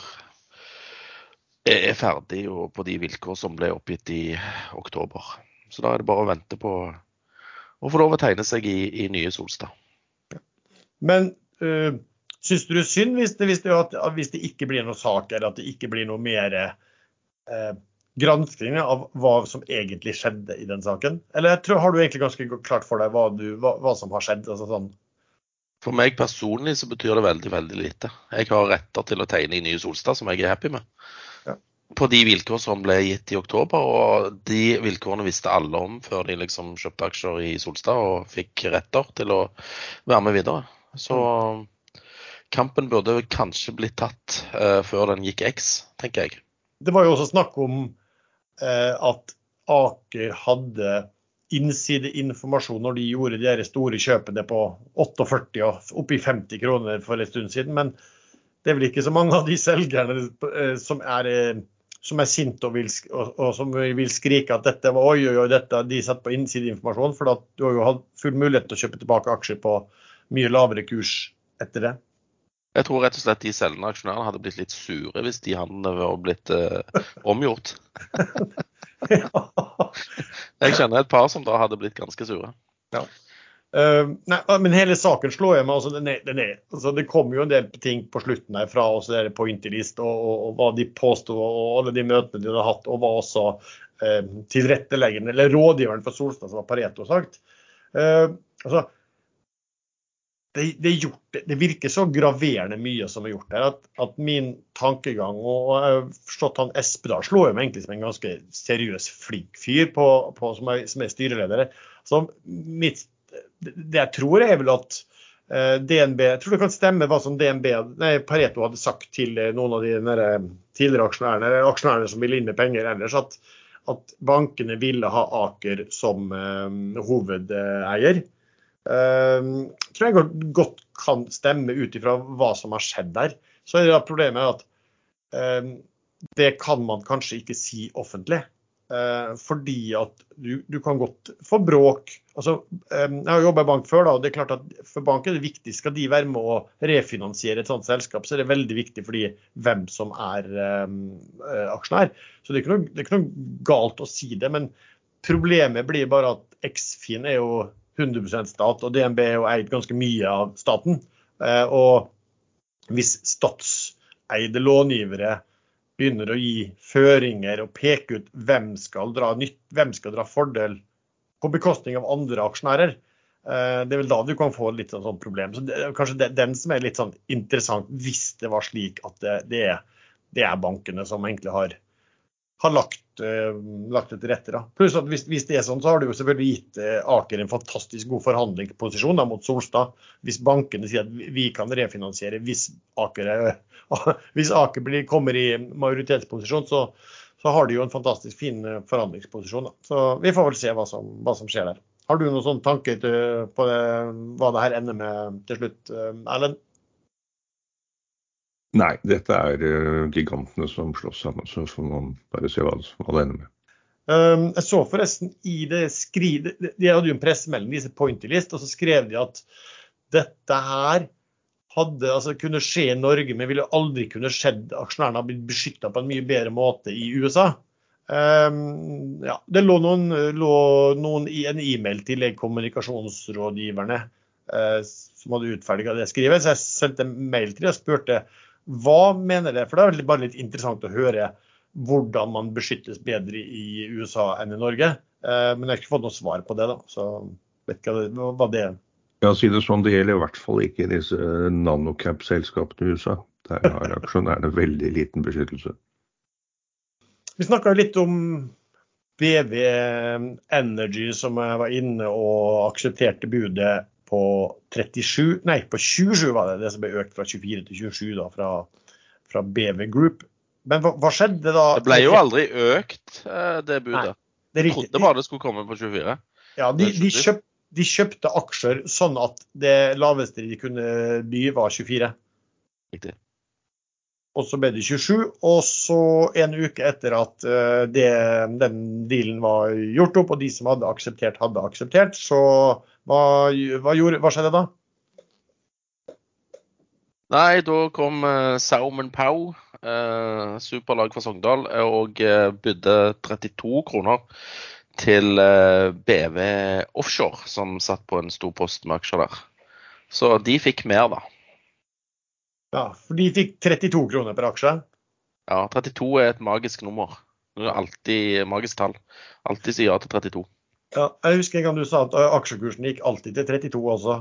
er ferdig og på de vilkår som ble oppgitt i oktober. Så da er det bare å vente på å få lov å tegne seg i, i nye Solstad. Men øh, syns du det er synd hvis det, hvis, det, hvis det, ikke blir noe sak, eller at det ikke blir noe mer uh, gransking av hva som egentlig skjedde i den saken? Eller jeg tror, har du egentlig ganske klart for deg hva, du, hva, hva som har skjedd? Altså sånn for meg personlig så betyr det veldig veldig lite. Jeg har retter til å tegne i nye Solstad som jeg er happy med. Ja. På de vilkår som ble gitt i oktober, og de vilkårene visste alle om før de liksom kjøpte aksjer i Solstad og fikk retter til å være med videre. Så kampen burde kanskje blitt tatt uh, før den gikk X, tenker jeg. Det var jo også snakk om at Aker hadde innsideinformasjon når de gjorde de store kjøpene på 48 og oppi 50 kroner for en stund siden. Men det er vel ikke så mange av de selgerne eh, som er, eh, som er sinte og, og, og, som vil skrike at dette var oi, oi, oi, dette de satt på innsideinformasjon. For du har jo hatt full mulighet til å kjøpe tilbake aksjer på mye lavere kurs etter det. Jeg tror rett og slett de selgende aksjonærene hadde blitt litt sure hvis de handlene var blitt eh, omgjort. Jeg kjenner et par som da hadde blitt ganske sure. Ja. Uh, nei, men hele saken slår jeg meg. Altså, den er, den er, altså, det kom jo en del ting på slutten her fra oss, pointerlist og, og, og, hva de påsto, og alle de møtene de hadde hatt, og hva også uh, tilretteleggeren, eller rådgiveren for Solstad, som var Pareto, sagt. Uh, altså, det, det, gjort, det, virker så graverende mye som er gjort her, at, at min tankegang og, jeg har forstått han Espedal slår meg egentlig som en ganske seriøs, flink fyr på, på, som, er, som, er, styreleder. Så mitt, det jeg tror er vel at eh, DNB Jeg tror det kan stemme hva som DNB, nei, Pareto hadde sagt til eh, noen av de der, tidligere aksjonærene, eller aksjonærene som ville inn med penger ellers, at, at bankene ville ha Aker som eh, hovedeier. Uh, tror jeg godt kan stemme ut ifra hva som har skjedd der. Så er det da problemet at uh, det kan man kanskje ikke si offentlig. Uh, fordi at du, du, kan godt få bråk. Altså, um, jeg har jobba i bank før, da, og det er klart at for bank er det viktig. Skal de være med å refinansiere et sånt selskap, så er det veldig viktig fordi hvem som er um, aksjonær. Så det er, noe, det er, ikke noe, galt å si det. Men problemet blir bare at Eksfin er jo 100% stat, og DNB er jo eid ganske mye av staten. Eh, og hvis statseide långivere begynner å gi føringer og peke ut hvem skal dra, nytt, hvem skal dra fordel på bekostning av andre aksjonærer, eh, det er vel da du kan få litt sånn problem. Så det er kanskje den som er litt sånn interessant, hvis det var slik at det, det, er, det er bankene som egentlig har har lagt, lagt det til rette. Da. Pluss at hvis, hvis, det er sånn, så har det jo selvfølgelig gitt uh, Aker en fantastisk god forhandlingsposisjon da, mot Solstad. Hvis bankene sier at vi kan refinansiere hvis Aker, uh, hvis Aker blir, kommer i majoritetsposisjon, så, så, har de jo en fantastisk fin forhandlingsposisjon. Da. Så vi får vel se hva som, hva som skjer der. Har du noen sånne tanker på det, hva det her ender med til slutt, Erlend? Nei, dette er uh, gigantene som slåss sammen. Så får man bare se hva, det ender med. Um, jeg så forresten i det skrivet De hadde jo en pressemelding, disse Pointerlist, og så skrev de at dette her hadde, altså, kunne skje i Norge, men ville aldri kunne skjedd. Aksjonærene har blitt beskytta på en mye bedre måte i USA. Um, ja, det lå noen, lå noen i en e-mail til kommunikasjonsrådgiverne uh, som hadde utferdiga det skrivet, så jeg sendte mail til dem og spurte hva mener det? For det er bare litt interessant å høre hvordan man beskyttes bedre i USA enn i Norge. Eh, men jeg har ikke fått noe svar på det, da. Så vet ikke hva det er. Ja, si det sånn, det gjelder i hvert fall ikke disse nanocap-selskapene i USA. Der har aksjonærene veldig liten beskyttelse. Vi snakka litt om BV Energy som jeg var inne og aksepterte budet på 37, nei på 27 var det, det som ble økt fra 24 til 27 da, fra, fra BV Group. Men hva, hva, skjedde da? Det ble jo aldri økt, eh, det budet. Nei, det Jeg trodde bare det skulle komme på 24. Ja, de, de, kjøp, de, kjøpte aksjer sånn at det laveste de kunne by, var 24. Riktig. Og så ble det 27, og så en uke etter at eh, det, den dealen var gjort opp, og de som hadde akseptert, hadde akseptert, så hva, hva, gjorde, hva skjedde da? Nei, da kom uh, Saumen Pau, uh, superlag fra Sogndal, og uh, bydde 32 kroner til uh, BV Offshore, som satt på en stor post med aksjer der. Så de fikk mer, da. Ja, for de fikk 32 kroner per aksje? Ja, 32 er et magisk nummer. Det er alltid magisk tall. Alltid si ja til 32. Ja, jeg husker en gang du sa at aksjekursen gikk alltid til 32 også.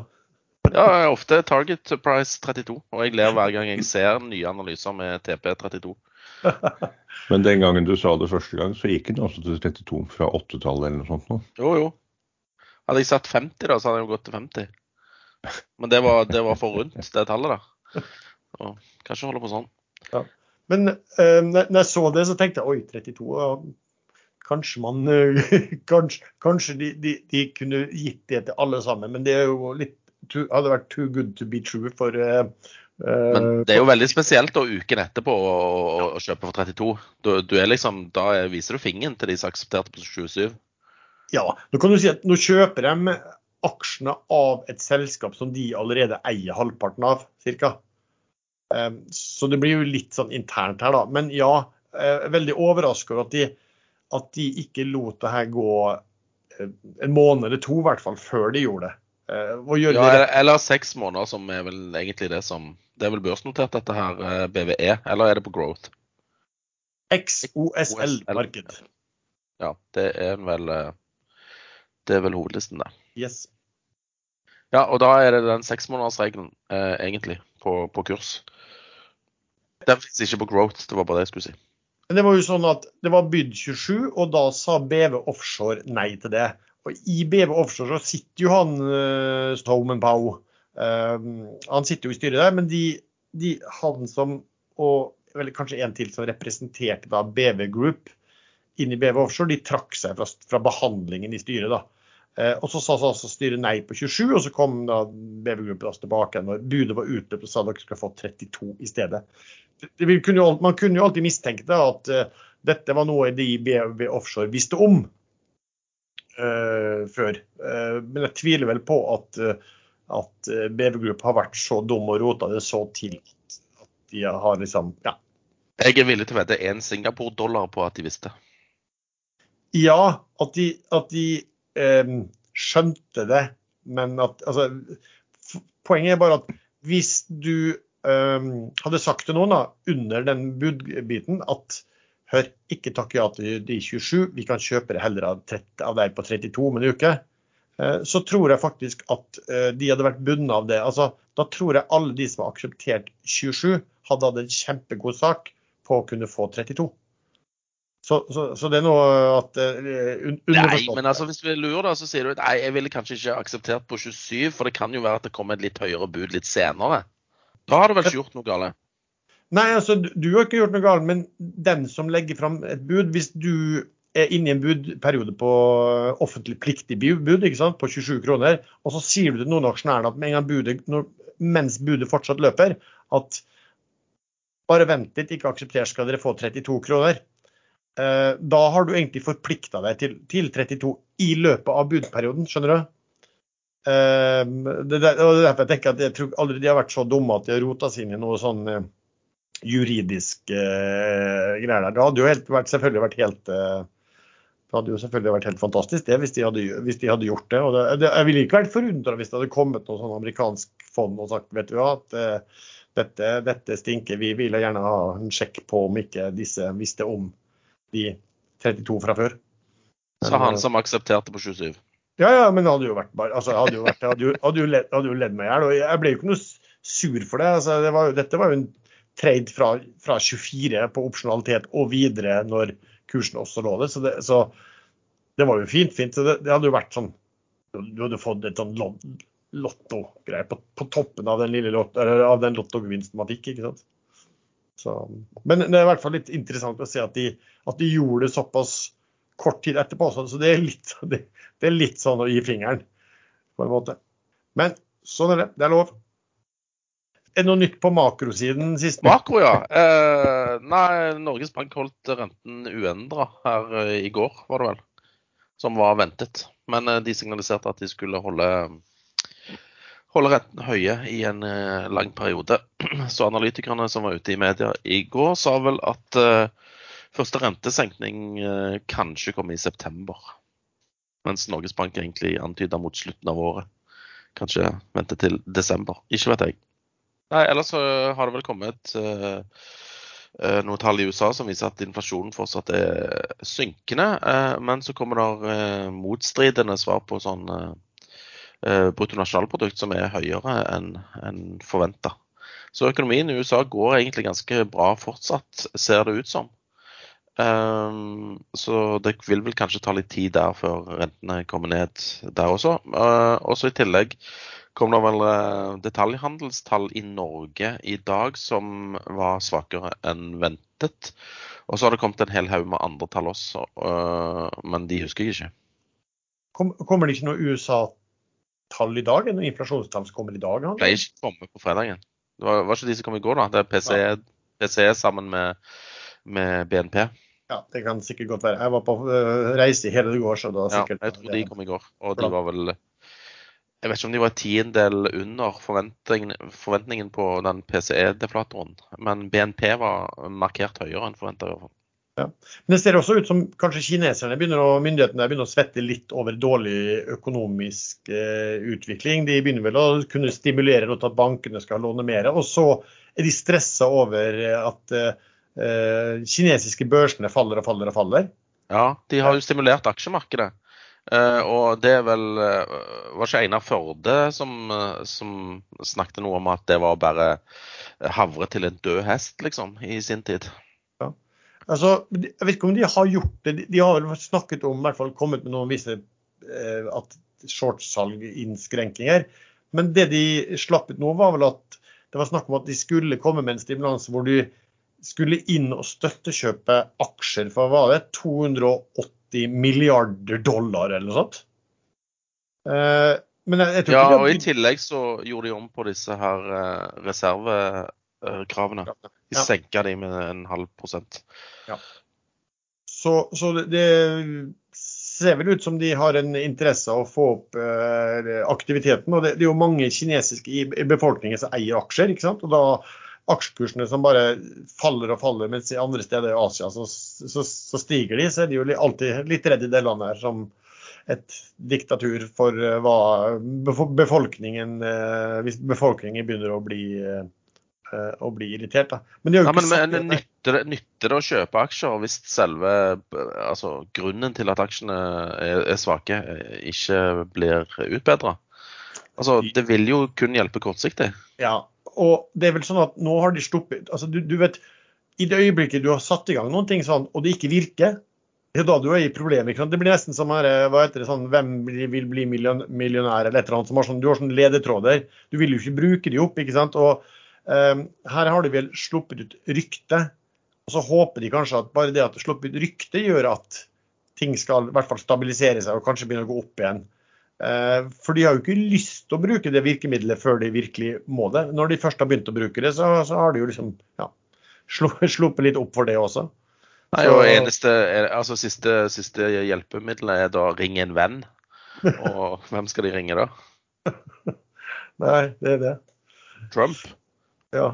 Ja, ofte target price 32. Og jeg ler hver gang jeg ser nye analyser med TP32. Men den gangen du sa det første gang, så gikk den også til 32 fra 8-tallet eller noe sånt? Nå. Jo, jo. Hadde jeg satt 50 da, så hadde jeg jo gått til 50. Men det var, det var for rundt, det tallet der. Så kanskje holde på sånn. Ja. Men uh, når jeg så det, så tenkte jeg oi, 32. Ja, kanskje man uh, Kanskje, kanskje de, de, de, kunne gitt det til alle sammen. Men det er jo litt too, hadde vært too good to be true for uh, men det er jo veldig spesielt da uken etterpå å, å kjøpe for 32. Du, du liksom, da viser du fingeren til de som aksepterte på 27. Ja, nå kan du si at nå kjøper de aksjene av et selskap som de allerede eier halvparten av, ca. Ehm, så det blir jo litt sånn internt her, da. Men ja, er veldig overraska over at de, at de ikke lot det her gå eh, en måned eller to, i hvert fall, før de gjorde det. Eh, ja, eller, eller seks måneder, som er vel egentlig det som Det er vel børsnotert, dette her, eh, BVE, eller er det på Growth? XOSL-marked. Ja, det er vel Det er vel hovedlisten, det. Yes. Ja, og da er det den seksmånedersregelen, eh, egentlig, på, på kurs. Den fins ikke på Growth, det var bare det jeg skulle si. Men det var jo sånn at det var bydd 27, og da sa BV Offshore nei til det. Og i BV Offshore så sitter jo han uh, Stoman Pow. Uh, han sitter jo i styret der, men de, de, han som og vel, kanskje en til som representerte da BV Group inn i BV Offshore, de trakk seg fra, fra behandlingen i styret. da. Eh, og Så sa altså styret nei på 27, og så kom da BV-gruppen tilbake når budet var utløpt og sa at dere skulle få 32 i stedet. Kunne jo, man kunne jo alltid mistenke det, at uh, dette var noe de BV Offshore visste om uh, før. Uh, men jeg tviler vel på at, at BV Group har vært så dum og rota det så til at de har liksom Ja. Jeg er villig til å vedde én Singapore-dollar på at de visste. Ja, at de, at de eh, skjønte det, men at altså, Poenget er bare at hvis du eh, hadde sagt til noen da, under den budbiten at hør, ikke takk ja til de 27, vi kan kjøpe det heller av, 30, av deg på 32 om en uke, eh, så tror jeg faktisk at eh, de hadde vært bundet av det. Altså, da tror jeg alle de som har akseptert 27, hadde hatt en kjempegod sak på å kunne få 32. Så, så, så, det er noe at uh, Nei, men altså, hvis du lurer, da, så sier du at nei, jeg ville kanskje ikke akseptert på 27, for det kan jo være at det kommer et litt høyere bud litt senere. Da har du vel ikke gjort noe galt? Nei, altså, du har ikke gjort noe galt, men den som legger fram et bud, hvis du er inne i en budperiode på offentlig pliktig bud ikke sant, på 27 kroner, og så sier du til noen aksjonærene at med en gang budet, når, mens budet fortsatt løper, at bare vent litt, ikke aksepter, skal dere få 32 kroner. Eh, da har du egentlig forplikta deg til, til, 32 i løpet av budperioden, skjønner du? Eh, det, er derfor jeg tenker at jeg tror aldri de har vært så dumme at de har rota seg inn i noe sånn eh, juridisk greier der. Det hadde jo helt, vært, selvfølgelig vært helt det hadde jo selvfølgelig vært helt fantastisk det, hvis de hadde, hvis de hadde gjort det. Det, det jeg ville ikke vært forundra hvis det hadde kommet noe sånn amerikansk fond og sagt vet du hva, at uh, dette, dette, stinker, vi ville gjerne ha en sjekk på om ikke disse visste om de 32 fra før. Så han som aksepterte på 27? Ja, ja, men det hadde jo vært bare altså, hadde jo vært, hadde jo, hadde jo ledd, hadde jo ledd meg i hjel. Og jeg ble jo ikke noe sur for det. Altså, det var, dette var jo en trade fra, fra, 24 på opsjonalitet og videre når kursen også lå der. Så, det, så Det var jo fint, fint. Det, det hadde jo vært sånn Du hadde fått et sånn lotto-greie på, på, toppen av den lille lotto, av den lottogevinsten man fikk, ikke sant. Så, men det er i hvert fall litt interessant å se at de, at de gjorde det såpass kort tid etterpå. Så det er, litt, det, er litt sånn å gi fingeren, på en måte. Men sånn er det. Det er lov. Er det noe nytt på makrosiden sist? Makro, ja. Eh, nei, Norges Bank holdt renten uendra her eh, i går, var det vel. Som var ventet. Men eh, de signaliserte at de skulle holde holde renten høye i en uh, lang periode. Så analytikerne som var ute i media i går, sa vel at uh, første rentesenkning uh, kanskje kommer i september. Mens Norges Bank egentlig antyder mot slutten av året. Kanskje vente til desember. Ikke vet jeg. Nei, ellers har det vel kommet noen tall i USA som viser at inflasjonen fortsatt er synkende. Men så kommer det motstridende svar på sånn Eh, bruttonasjonalprodukt som er høyere enn en forventa. Så økonomien i USA går egentlig ganske bra fortsatt, ser det ut som. Um, så det vil vel kanskje ta litt tid der før rentene kommer ned der også. Uh, også i tillegg kom det vel uh, detaljhandelstall i Norge i dag som var svakere enn ventet. Og så har det kommet en hel haug med andre tall også, uh, men de husker jeg ikke. Kommer det ikke noe USA tall i dag? Noen inflasjonstall som kommer i dag? Han? Pleier ikke komme på fredagen. Det var, var, ikke de som kom i går, da. Det er PC, ja. PC sammen med, med, BNP. Ja, det kan sikkert godt være. Jeg var på uh, reise i hele det går, så da sikkert Ja, jeg tror de kom i går. Og de var vel Jeg vet ikke om de var tiendedel under forventningen, forventningen på den PCE-deflatoren, men BNP var markert høyere enn forventa. Ja. Men det ser også ut som kanskje kineserne å, myndighetene begynner å svette litt over dårlig økonomisk eh, utvikling. De begynner vel å kunne stimulere til at bankene skal låne mer. Og så er de stressa over at eh, kinesiske børsene faller og faller og faller. Ja, de har jo stimulert aksjemarkedet. Uh, og det er vel uh, Var ikke Einar Førde som, uh, som, snakket noe om at det var bare havre til en død hest, liksom, i sin tid? Altså, jeg vet ikke om de har gjort det. De har vel snakket om, i hvert fall kommet med noen visse eh, at shortsalginnskrenkninger. Men det de slapp ut nå, var vel at det var snakk om at de skulle komme med en stimulans hvor de skulle inn og støttekjøpe aksjer for hva det 280 milliarder dollar eller noe sånt. Eh, men jeg, jeg ja, og i tillegg så gjorde de om på disse her eh, reservekravene. De ja. senka de med en halv prosent. Ja. Så, så det, det, ser vel ut som de har en interesse av å få opp eh, aktiviteten. og det, det, er jo mange kinesiske i, i, befolkningen som eier aksjer. ikke sant? Og da aksjekursene som bare faller og faller, mens i andre steder i Asia så, så, så stiger de, så er de jo alltid litt redd i det landet her som et diktatur for uh, hva befolkningen uh, Hvis befolkningen begynner å bli Eh, å bli irritert. Da. Men, ja, men, men nytter, nytter, det, å kjøpe aksjer hvis selve altså, grunnen til at aksjene er, er svake, eh, ikke blir utbedra? Altså, det vil jo kun hjelpe kortsiktig. Ja, og det er vel sånn at nå har de sluppet altså, du, du, vet, I det øyeblikket du har satt i gang noen ting sånn, og det ikke virker, det er da du er i problemer. Det blir nesten som her, hva heter det, sånn, hvem vil bli millionær eller et eller annet. som har sånn, Du har sånne ledetråder. Du vil jo ikke bruke de opp. ikke sant? Og her har de vel sluppet ut rykte. Og så håper de kanskje at bare det at de sluppet ut rykte gjør at ting skal i hvert fall stabilisere seg og kanskje begynne å gå opp igjen. Ehm, for de har jo ikke lyst til å bruke det virkemidlet før de virkelig må det. Når de først har begynt å bruke det, så, så har de jo liksom ja, sluppet litt opp for det også. Nei, og eneste, altså siste, siste hjelpemiddelet er da ring en venn. Og hvem skal de ringe da? Nei, det er det. Trump? Ja,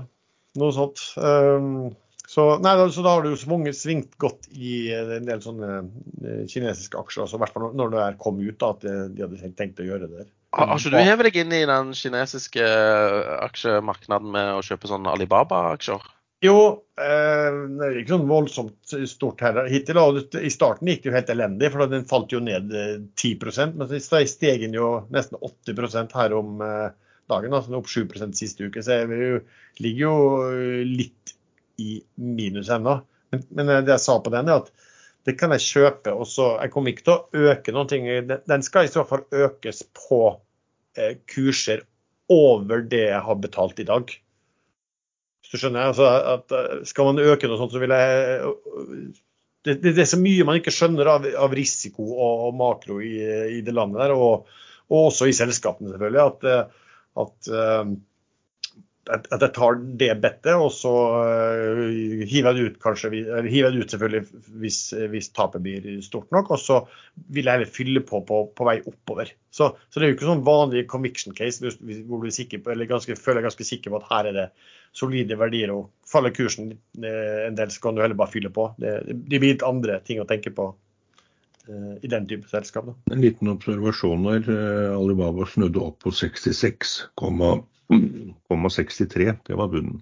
noe sånt. Um, så, nei, så, da har du svunget svingt godt i en del sånne eh, kinesiske aksjer, altså, i hvert fall når det kom ut da, at de hadde tenkt å gjøre det. der. Har, ikke du hevet deg inn i den kinesiske eh, aksjemarkedet med å kjøpe sånne Alibaba-aksjer? Jo, eh, det er ikke sånn voldsomt stort her hittil. Og I starten gikk det jo helt elendig, for den falt jo ned 10 eh, Men så steg den jo nesten 80% her om eh, dagen, altså opp 7% siste uke. Så vi ligger jo litt i minus ennå. Men, men, det jeg sa på den, er at det kan jeg kjøpe. og så Jeg kommer ikke til å øke noen ting. Den skal i så fall økes på eh, kurser over det jeg har betalt i dag. Hvis du skjønner? Altså at Skal man øke noe sånt, så vil jeg Det, det, det er så mye man ikke skjønner av, av risiko og, og makro i, i, det landet der, og, og, også i selskapene, selvfølgelig. at, at at jeg tar det bettet, og så uh, hiver jeg det ut kanskje, hiver jeg det ut selvfølgelig hvis, hvis, tapet blir stort nok. Og så vil jeg fylle på, på på, vei oppover. Så, så, det er jo ikke sånn vanlig conviction case hvor du er ganske, føler deg ganske sikker på at her er det solide verdier. og Faller kursen eh, en del, så kan du heller bare fylle på. Det, det blir litt andre ting å tenke på i den type selskap. Da. En liten observasjon der. Alibaba snudde opp på 66,63. det var bunnen.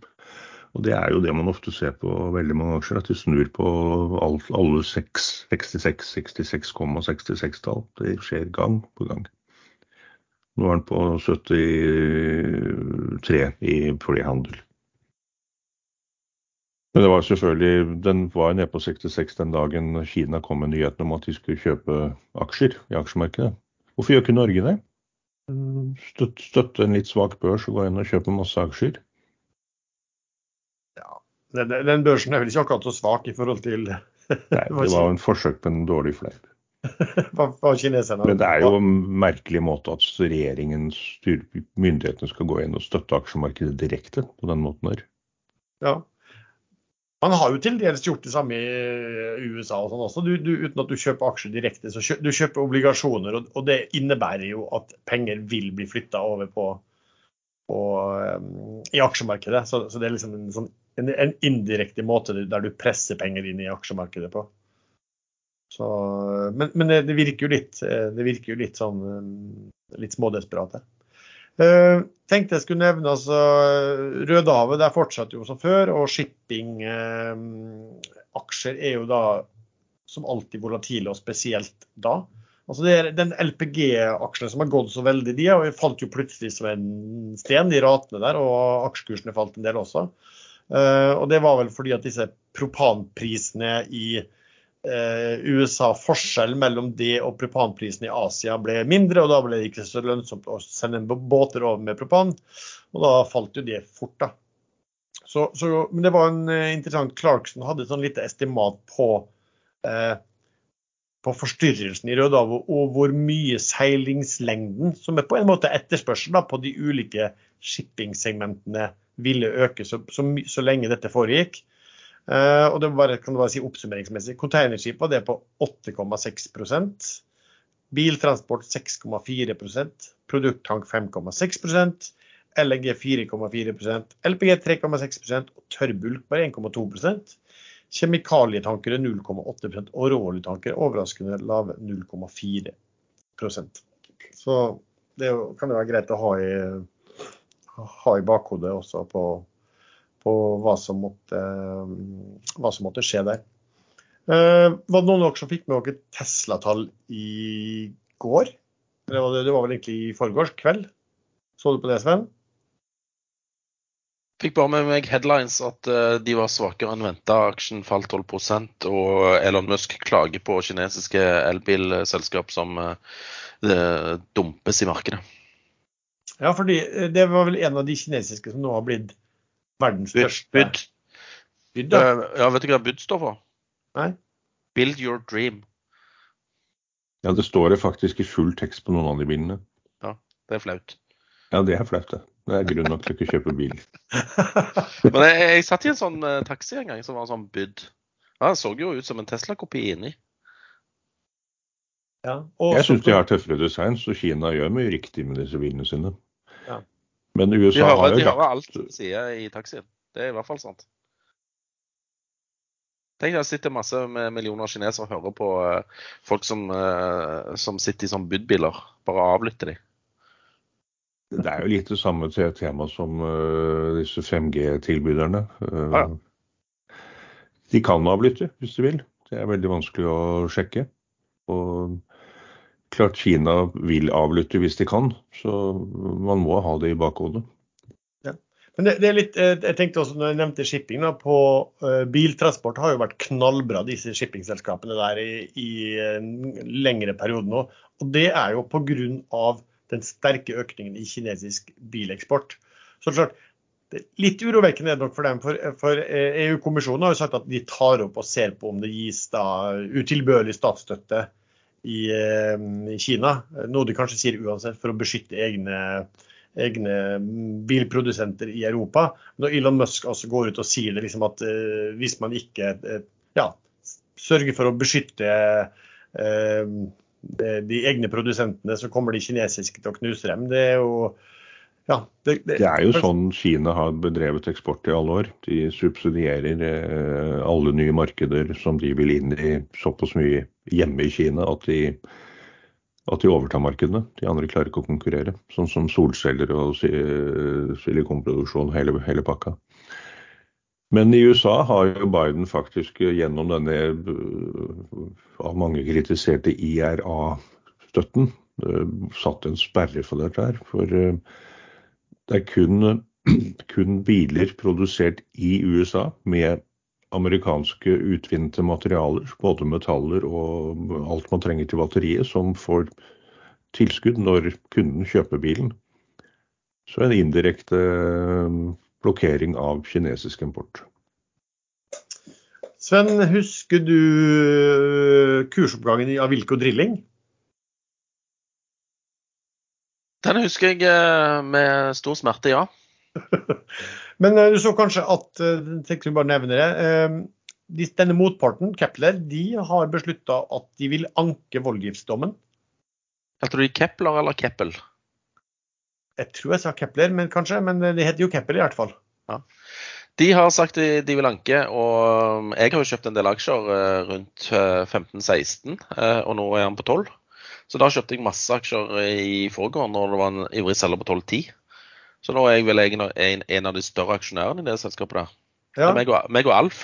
Og Det er jo det man ofte ser på veldig mange aksjer, at de snur på alle 66, 66,66 tall. Det skjer gang på gang. Nå er den på 73 i flyhandel. Men det var selvfølgelig, den var nede på 66 den dagen Kina kom med nyheten om at de skulle kjøpe aksjer i aksjemarkedet. Hvorfor gjør ikke Norge det? Støtte, støtte en litt svak børs og gå inn og kjøpe masse aksjer? Ja, den, den, børsen er vel ikke akkurat så svak i forhold til Nei, det var en forsøk på en dårlig fleip. Men det er jo en merkelig måte at regjeringen, myndighetene skal gå inn og støtte aksjemarkedet direkte på den måten her. Ja, man har jo til dels gjort det samme i USA og sånn også, du, du, uten at du kjøper aksjer direkte. så kjøper, Du kjøper obligasjoner, og, og, det innebærer jo at penger vil bli flytta over på, på um, i aksjemarkedet. Så, så, det er liksom en, sånn, en, en, indirekte måte der du presser penger inn i aksjemarkedet på. Så, men, men det, det, virker jo litt, det virker jo litt sånn litt smådesperat her. Uh, tenkte jeg skulle nevne altså Rødehavet der er jo som før, og shippingaksjer uh, er jo da som alltid volatile, og spesielt da. Altså det er Den LPG-aksjene som har gått så veldig, de har falt jo plutselig som en sten, de ratene der, og aksjekursene falt en del også. Uh, og Det var vel fordi at disse propanprisene i Eh, USA forskjell mellom det og propanprisen i Asia ble mindre, og da ble det ikke så lønnsomt å sende båter over med propan. Og da falt jo det fort, da. Så, så, men det var en uh, interessant Clarkson hadde et sånn lite estimat på, eh, på forstyrrelsen i Rødehavet og hvor mye seilingslengden, som er på en måte etterspørsel da, på de ulike shippingsegmentene, ville øke så, så, så lenge dette foregikk. Uh, og det bare, kan du bare si oppsummeringsmessig. Containerskip var det på 8,6% Biltransport 6,4% Produkttank 5,6% LNG 4,4% LPG 3,6% og tørrbulk bare 1,2% Kjemikalietankere 0,8% og råoljetanker overraskende lave 0,4% Så det kan jo være greit å ha i, ha i bakhodet også på på hva som måtte, hva som måtte skje der. Uh, var det noen av dere som fikk med dere Tesla-tall i går? Det var, det var, vel egentlig i forgårs kveld? Så du på det, Sven? Fikk bare med meg headlines at uh, de var svakere enn venta. Aksjen falt 12% og Elon Musk klager på kinesiske elbilselskap som uh, dumpes i markedet. Ja, fordi det var vel en av de kinesiske som nå har blitt Verdens største Bud. Bud ja. Uh, ja, vet du hva Bud står for? Nei. Build your dream. Ja, det står det faktisk i full tekst på noen av de bilene. Ja, det er flaut. Ja, det er flaut, det. Det er grunn nok til å ikke kjøpe bil. Men jeg, jeg, satt i en sånn uh, taxi en gang som var sånn Bud. Ja, det så jo ut som en Tesla-kopi inni. Ja, jeg syns de har tøffere design, så Kina gjør mye riktig med disse bilene sine. Ja. Men USA de hører, har jo De hører alt du sier i taxien. Det er i hvert fall sant. Tenk deg sitter masse med millioner kinesere og hører på uh, folk som, uh, som, sitter i sånne budbiler. Bare avlytter de. Det er jo litt det samme til et tema som uh, disse 5G-tilbyderne. Ah, ja. De kan avlytte hvis de vil. Det er veldig vanskelig å sjekke. Og klart Kina vil avlytte hvis de kan, så man må ha det i bakhodet. Ja. Men det, det, er litt, eh, jeg tenkte også når jeg nevnte shipping, da, på uh, biltransport har jo vært knallbra, disse shippingselskapene der i, i en lengre periode nå. Og det er jo pga. den sterke økningen i kinesisk bileksport. Så klart, det er litt urovekkende nok for dem, for, for EU-kommisjonen har jo sagt at de tar opp og ser på om det gis da utilbørlig statsstøtte i, i Kina. Noe de kanskje sier uansett for å beskytte egne egne bilprodusenter i Europa. Når Elon Musk også går ut og sier det, liksom at uh, hvis man ikke uh, ja, sørger for å beskytte uh, de egne produsentene, så kommer de kinesiske til å knuse dem. Det er jo ja, det, det, det, er jo sånn Kina har bedrevet eksport i alle år. De subsidierer alle nye markeder som de vil inn i såpass mye hjemme i Kina at de at de overtar markedene. De andre klarer ikke å konkurrere. Sånn som solceller og silikonproduksjon, hele, hele pakka. Men i USA har jo Biden faktisk gjennom denne av mange kritiserte IRA-støtten satt en sperre for dette her. For det er kun, kun biler produsert i USA med amerikanske utvinte materialer, både metaller og alt man trenger til batteriet, som får tilskudd når kunden kjøper bilen. Så en indirekte eh, blokkering av kinesisk import. Sven, husker du eh, kursoppgangen i Avilko Drilling? Den husker jeg eh, med stor smerte, ja. Men uh, du så kanskje at tenk jeg bare nevner det, denne motparten, Kepler, de har beslutta at de vil anke voldgiftsdommen. Heter de Kepler eller Keppel? Jeg tror jeg sa Kepler, men kanskje. Men det heter jo Keppel i hvert fall. Ja. De har sagt de, de vil anke, og jeg har jo kjøpt en del aksjer rundt 15-16, og nå er han på 12. Så da kjøpte jeg masse aksjer i forgår når det var en ivrig selger på 12-10. Så nå er jeg vel en, en av de større aksjonærene i det selskapet der. Ja. Det er meg og, meg og Alf.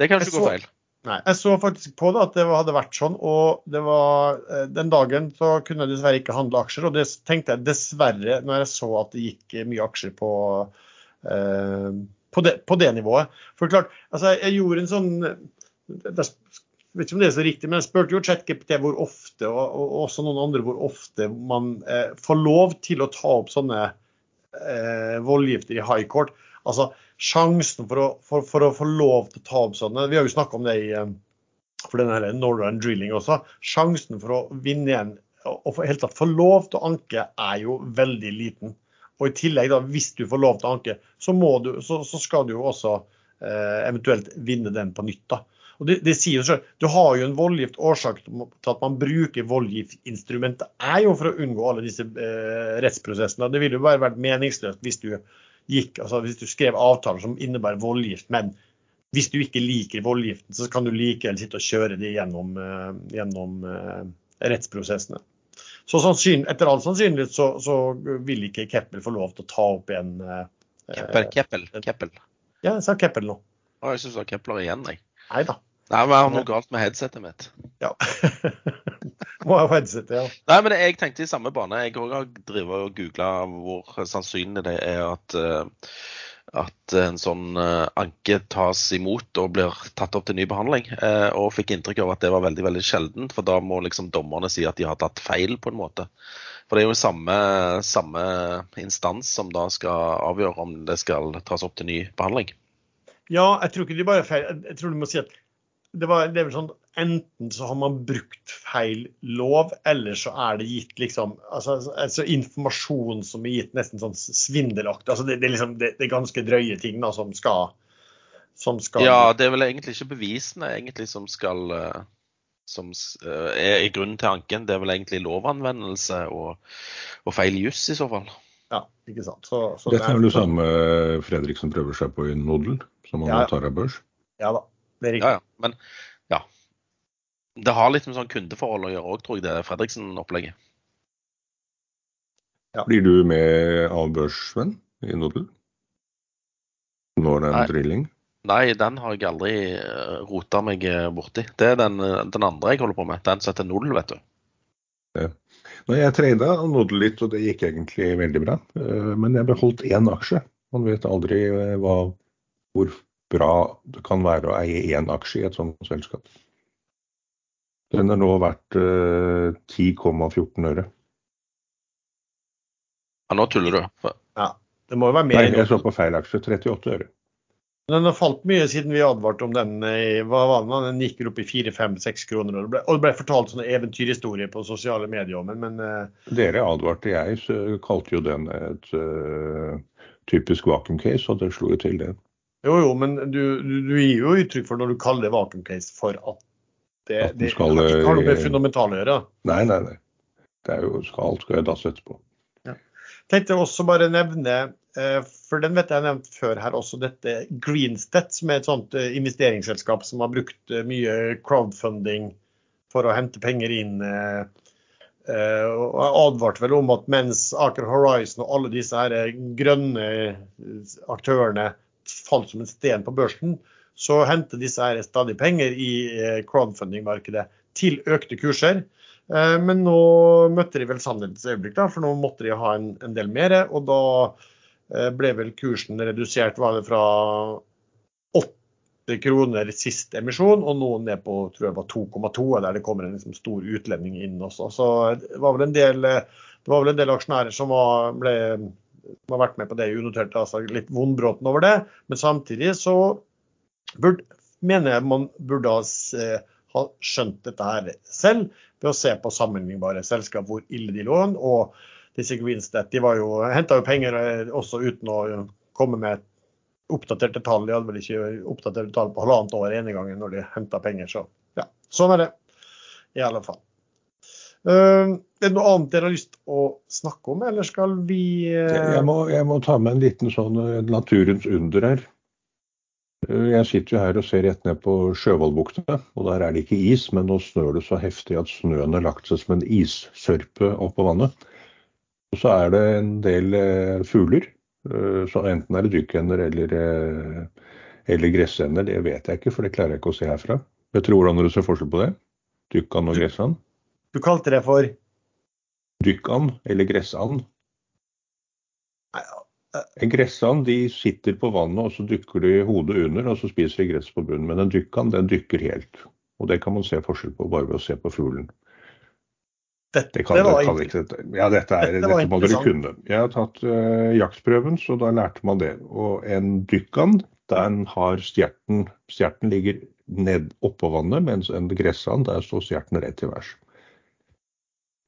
Det kan ikke gå feil. Nei, Jeg så faktisk på det at det hadde vært sånn, og det var, eh, den dagen så kunne jeg dessverre ikke handle aksjer. Og det tenkte jeg dessverre når jeg så at det gikk mye aksjer på, eh, på, det, på det, nivået. For klart, altså jeg gjorde en sånn jeg vet ikke om det er så riktig, men jeg spurte jo ChatGPT hvor ofte, og, og, også noen andre hvor ofte man eh, får lov til å ta opp sånne eh, voldgifter i high court. Altså sjansen for å, for, for å, få lov til å ta opp sånne Vi har jo snakka om det i eh, for denne Northern Drilling også. Sjansen for å vinne igjen og for helt tatt få lov til å anke er jo veldig liten. Og i tillegg, da, hvis du får lov til å anke, så, du, så, så skal du jo også eh, eventuelt vinne den på nytt. da. Og det, det sier jo selv, Du har jo en voldgift årsak til at man bruker voldgiftinstrumentet, er jo for å unngå alle disse eh, rettsprosessene. Det ville jo bare vært meningsløst hvis du, gikk, altså hvis du skrev avtaler som innebærer voldgift. Men hvis du ikke liker voldgiften, så kan du likevel sitte og kjøre det gjennom, eh, gjennom eh, rettsprosessene. Så etter all sannsynlighet så, så, vil ikke Keppel få lov til å ta opp igjen eh, Keppel, Keppel, Keppel. Ja, jeg sa Keppel nå. Å, jeg syns du sa Kepler igjen, jeg. Nei da. Nei, men jeg har noe galt med headsetet mitt. Ja. Må ha headsetet, ja. Nei, men jeg tenkte i samme bane. Jeg har drevet og googla hvor sannsynlig det er at, eh, at en sånn eh, anke tas imot og blir tatt opp til ny behandling. Eh, og fikk inntrykk av at det var veldig veldig sjeldent, for da må liksom dommerne si at de har tatt feil, på en måte. For det er jo samme, samme instans som da skal avgjøre om det skal tas opp til ny behandling. Ja, jeg tror ikke de bare er feil. Jeg tror du må si at det, var, det er vel sånn enten så har man brukt feil lov, eller så er det gitt liksom altså, altså informasjon som er gitt nesten sånn svindelaktig. Altså, det, det, er liksom, det, det, er ganske drøye ting da, som skal, som skal Ja, det er vel egentlig ikke bevisene egentlig som skal eh, som eh, er i grunnen til anken. Det er vel egentlig lovanvendelse og, og feil juss i så fall. Ja, ikke sant. Så, så Dette er vel det samme Fredriksen prøver seg på i Nodel, som han ja, tar av børs? Ja da. Det er riktig. Ja, ja. Men ja. Det har litt med sånn kundeforhold å gjøre òg, tror jeg, det Fredriksen-opplegget. Ja. Blir du med avbørsvenn i Nodel? Når det er en drilling? Nei, den har jeg aldri eh, rota meg eh, borti. Det er den, eh, den, andre jeg holder på med. Den som heter Nodel, vet du. Ja. Når jeg trada Nodel litt, og det gikk egentlig veldig bra, men jeg beholdt én aksje. Man vet aldri hva, hvor bra det kan være å eie én aksje i et sånt selskap. Den er nå verdt eh, 10,14 øre. Ja, nå tuller du. Ja, det må jo være mer. Nei, jeg så på feil aksje. 38 øre. Den har falt mye siden vi advarte om den. i- Hva var den? Den gikk opp i 4-5-6 kroner. Og det, ble, og det ble fortalt sånne eventyrhistorier på sosiale medier. Men, men uh... Dere advarte jeg, så kalte jo den et uh, typisk vacuum case, og det slo jo til, det. Jo, jo, men du, du, du gir jo uttrykk for når du kaller det vacuum case for at det, At det skal, ikke har noe med eh, fundamentale å gjøre. Nei, nei, nei. Det er jo, skal, alt skal jo dass etterpå. tenkte også bare nevne, eh, for den vet jeg nevnt før her også, dette Greenstedt, som er et sånt eh, investeringsselskap som har brukt mye crowdfunding for å hente penger inn. Og jeg advarte vel om at mens Aker Horizon og alle disse her grønne aktørene falt som en sten på børsen, så henter disse her stadig penger i eh, crowdfunding-markedet til økte kurser. Eh, Men nå møtte de vel sannhetens øyeblikk, da, for nå måtte de ha en, en del mer. Og da eh, ble vel kursen redusert var det fra 8 kroner sist emisjon, og nå ned på tror jeg var 2,2, der det kommer en liksom, stor utlending inn også. Så det var vel en del, det var vel en del aksjonærer som var, ble, som har vært med på det unoterte, altså litt vondbråten over det. Men samtidig så burde, mener jeg man burde ha, ha skjønt dette her selv ved å se på sammenlignbare selskap hvor ille de lå. Og disse Greenstedt de var jo, henta jo penger eh, også uten å komme med oppdaterte tall. De hadde vel ikke oppdaterte tall på halvannet år ene gangen når de henta penger. Så ja, sånn er det. I alle fall. Uh, er det noe annet dere har lyst å snakke om, eller skal vi uh... Jeg, må, jeg må ta med en liten sånn eh, naturens under her. Uh, Jeg sitter jo her og ser rett ned på Sjøvollbukta, og der er det ikke is, men nå snør det så heftig at snøen har lagt seg som en issørpe oppå vannet. Og så er det en del fugler, eh, så enten er det dykkender eller, eller gressender, det vet jeg ikke, for det klarer jeg ikke å se herfra. Vet dere hvordan dere ser forskjell på det? Dykkan og gressand? Du kalte det for Dykkan eller gressand? En gressand de sitter på vannet og så dykker de hodet under og så spiser de gress på bunnen. Men en dykkand den dykker helt. Og det kan man se forskjell på bare ved å se på fuglen. Dette Det kan, var det kan ikke ja, dette, er, Dette dette må dere kunne. Jeg har tatt uh, jaktprøven, så da lærte man det. Og en dykkand, den har stjerten Stjerten ligger ned oppå vannet, mens en gressand, der står stjerten rett til værs.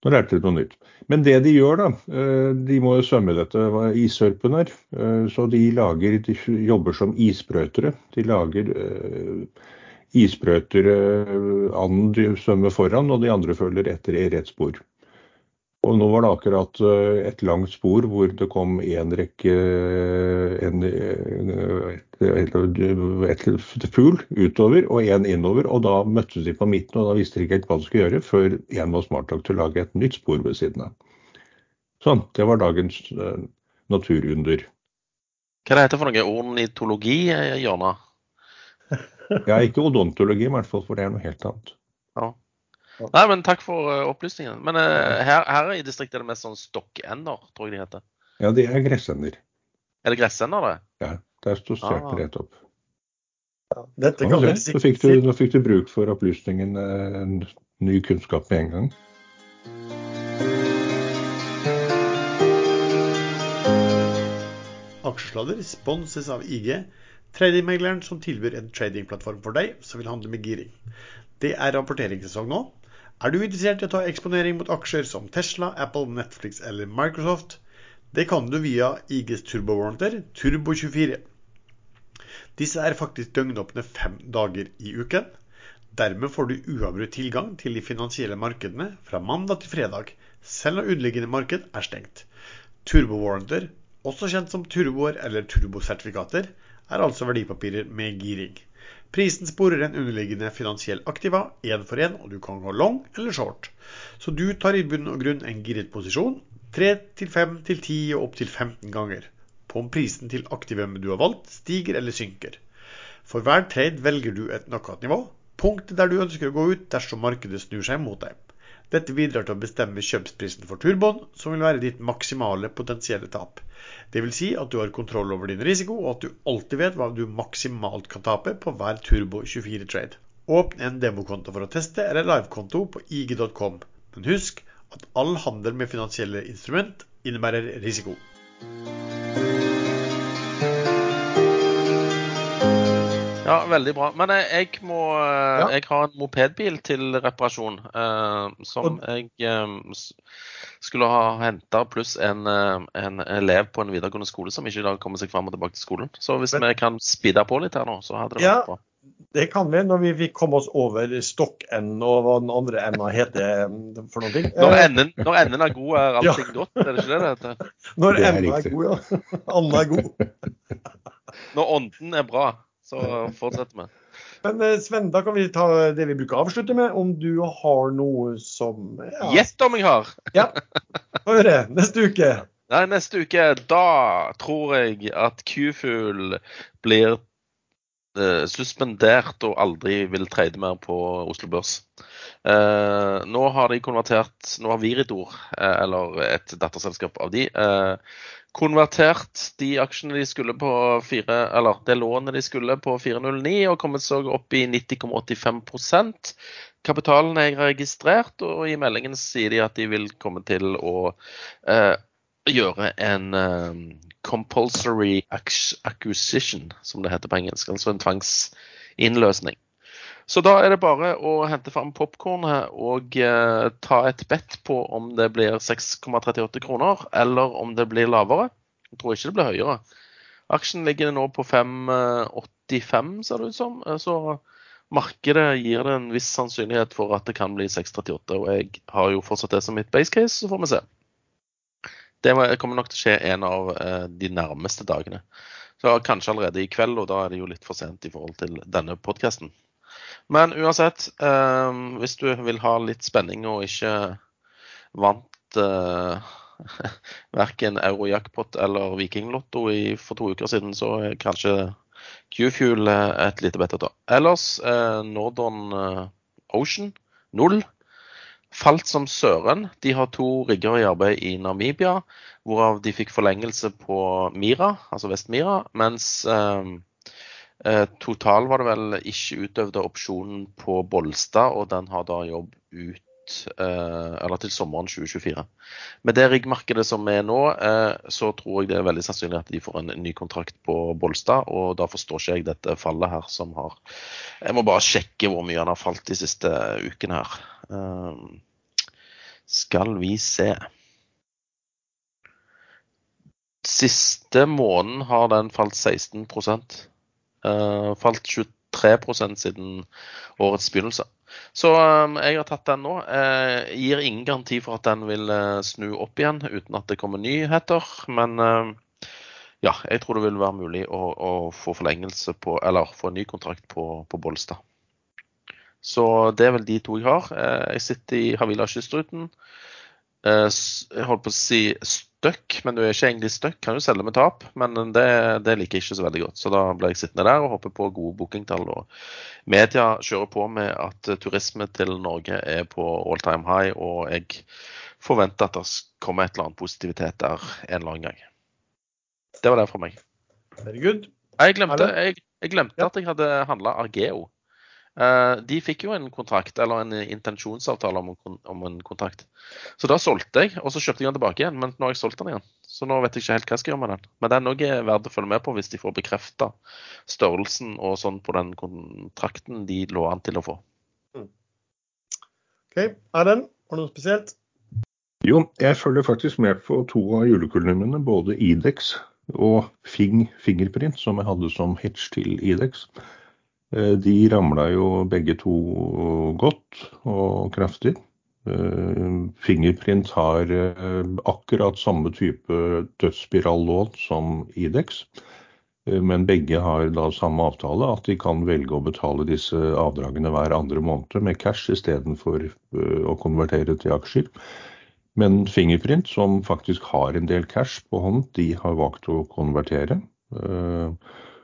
Nå lærte de noe nytt. Men det de gjør, da eh, De må jo svømme dette ishørpen issørpen er. eh, Så de lager De jobber som isbrøytere. De lager eh, isbrøytere. De svømmer foran, og de andre følger etter i rett spor. Og nå var det akkurat eh, et langt spor hvor det kom en rekke en, eh, et, et, et fugl utover og en innover, og da møttes de på midten, og da visste de ikke helt hva de skulle gjøre, før en var smart nok til å lage et nytt spor ved siden av. Sånn, det var dagens eh, naturunder. Hva det heter for noe ornitologi, Jonna? Jørna? Ja, ikke odontologi i hvert fall, for det er noe helt annet. Ja. Nei, men takk for eh, opplysningen. Men eh, her, her i distriktet er det mest sånn stokkender, tror jeg de heter. Ja, det er gressender. Er det gressender, det? Ja, der står stjerten Ah. rett opp. Dette Ja, kan se, nå, fikk du, nå fikk du bruk for opplysningen, eh, en ny kunnskap med en gang. Aksjesladder sponses av IG, tradingmegleren som tilbyr en tradingplattform for deg som vil handle med giring. Det er rapporteringssesong nå. Er du interessert i å ta eksponering mot aksjer som Tesla, Apple, Netflix eller Microsoft? Det kan du via IGs turbowarranter Turbo24. Disse er faktisk døgnåpne fem dager i uken. Dermed får du uavbrutt tilgang til de finansielle markedene fra mandag til fredag, selv når underliggende marked er stengt. Turbowarranter, også kjent som turboer eller turbosertifikater, er altså verdipapirer med giring. Prisen sporer en underliggende finansiell aktiva én for én, og du kan gå long eller short. Så du tar i bunn og grunn en giret posisjon, 3 til 5 til 10 og opp til 15 ganger, på om prisen til aktivumet du har valgt, stiger eller synker. For hver trade velger du et knockout-nivå, punktet der du ønsker å gå ut dersom markedet snur seg mot deg. Dette bidrar til å bestemme kjøpsprisen for turboen, som vil være ditt maksimale potensielle tap. Vil si at du har kontroll over din risiko, og at du alltid vet hva du maksimalt kan tape på hver Turbo 24-trade. Åpne en demokonto for å teste, eller livekonto på ig.com. Men husk at all handel med finansielle instrument innebærer risiko. Ja, veldig bra. Men jeg, jeg må eh, Ja. Jeg har en mopedbil til reparasjon eh, som Og- jeg eh, skulle ha henta, pluss en, eh, en elev på en videregående skole som ikke i dag kommer seg fram og tilbake til skolen. Så hvis Men- vi kan speede på litt her nå, så hadde det Ja. vært bra. Det kan vi når vi vi komme oss over stokkenden og hva den andre enda heter eh, for noe. Når Eh, enden, når enden er god, er allting godt. Er det ikke det det heter? Når enden er god, ja. Anden er god. Når ånden er bra, så fortsetter vi. Men eh, Sven, da kan vi ta det vi bruker å avslutte med. Om du har noe som ja, Gjett om jeg har! Ja. Få høre. Neste uke. Nei, neste uke, da tror jeg at Q-Fuel blir eh, suspendert og aldri vil trade mer på Oslo Børs. Eh, nå har de konvertert Nå har Viridor, eh, eller et datterselskap av de, eh, konvertert de aksjene de skulle på 4, eller det lånet de skulle på 409, og kommet seg opp i 90,85% Kapitalen er registrert, og i meldingen sier de at de vil komme til å eh, gjøre en um, compulsory acquisition, som det heter på engelsk. Altså en tvangsinnløsning. Så da er det bare å hente fram popkornet og eh, ta et bet på om det blir 6,38 kroner, eller om det blir lavere. Jeg tror ikke det blir høyere. Aksjen ligger nå på 5,85, ser det ut som. Eh, Så markedet gir det en viss sannsynlighet for at det kan bli 6,38. Og jeg har jo fortsatt det som mitt base case, så får vi se. Det kommer nok til å skje en av eh, de nærmeste dagene. Så Kanskje allerede i kveld, og da er det jo litt for sent i forhold til denne podkasten. Men uansett, eh, hvis du vil ha litt spenning og ikke vant eh, verken Eurojackpot eller Vikinglotto i, for to uker siden, så er kanskje Q-Fuel eh, et lite bedre. Ellers eh, Northern eh, Ocean null. Falt som søren. De har to rigger i arbeid i Namibia, hvorav de fikk forlengelse på Mira, altså Vest-Mira, mens eh, eh, Total var det vel ikke utøvde opsjonen på Bolstad, og den har da jobb ut eh, eller til sommeren 2024. Med det riggmarkedet som er nå, eh, så tror jeg det er veldig sannsynlig at de får en ny kontrakt på Bolstad, og da forstår ikke jeg dette fallet her som har Jeg må bare sjekke hvor mye han har falt de siste ukene her. Um, skal vi se. Siste måneden har den falt 16 uh, Falt 23% siden årets begynnelse. Så um, jeg har tatt den nå. Jeg gir ingen garanti for at den vil uh, snu opp igjen uten at det kommer nyheter. Men uh, ja, jeg tror det vil være mulig å, å få forlengelse på Eller få en ny kontrakt på, på Bolstad. Så det er vel de to jeg har. Uh, jeg sitter i Havila kystruten. Jeg holdt på å si stuck, men du er ikke egentlig stuck. Kan jo selge med tap, men det, det liker jeg ikke så veldig godt. Så da ble jeg sittende der og håpe på gode bookingtall. Og media kjører på med at turisme til Norge er på all time high, og jeg forventer at det kommer et eller annet positivitet der en eller annen gang. Det var det fra meg. Very good. Jeg glemte, jeg, jeg glemte at jeg hadde handla Argeo. Eh, de fikk jo en kontrakt, eller en intensjonsavtale om, en kon- om en kontrakt. Så da solgte jeg, og så kjøpte jeg den tilbake igjen. Men nå har jeg solgt den igjen. Så nå vet jeg ikke helt hva jeg skal gjøre med den. Men den òg er verdt å følge med på hvis de får bekrefta størrelsen og sånn på den kontrakten de lå an til å få. OK. Erlend, har du noe spesielt? Jo, jeg følger faktisk med på to av julekulene mine, både Idex og Fing Fingerprint, som jeg hadde som hitch til Idex. Eh, De ramla jo begge to godt og kraftig. Eh, Fingerprint har eh, akkurat samme type dødsspirallån som Idex. Men begge har da samme avtale, at de kan velge å betale disse avdragene hver andre måned med cash istedenfor å konvertere til aksjer. Men Fingerprint, som faktisk har en del cash på hånd, de har valgt å konvertere.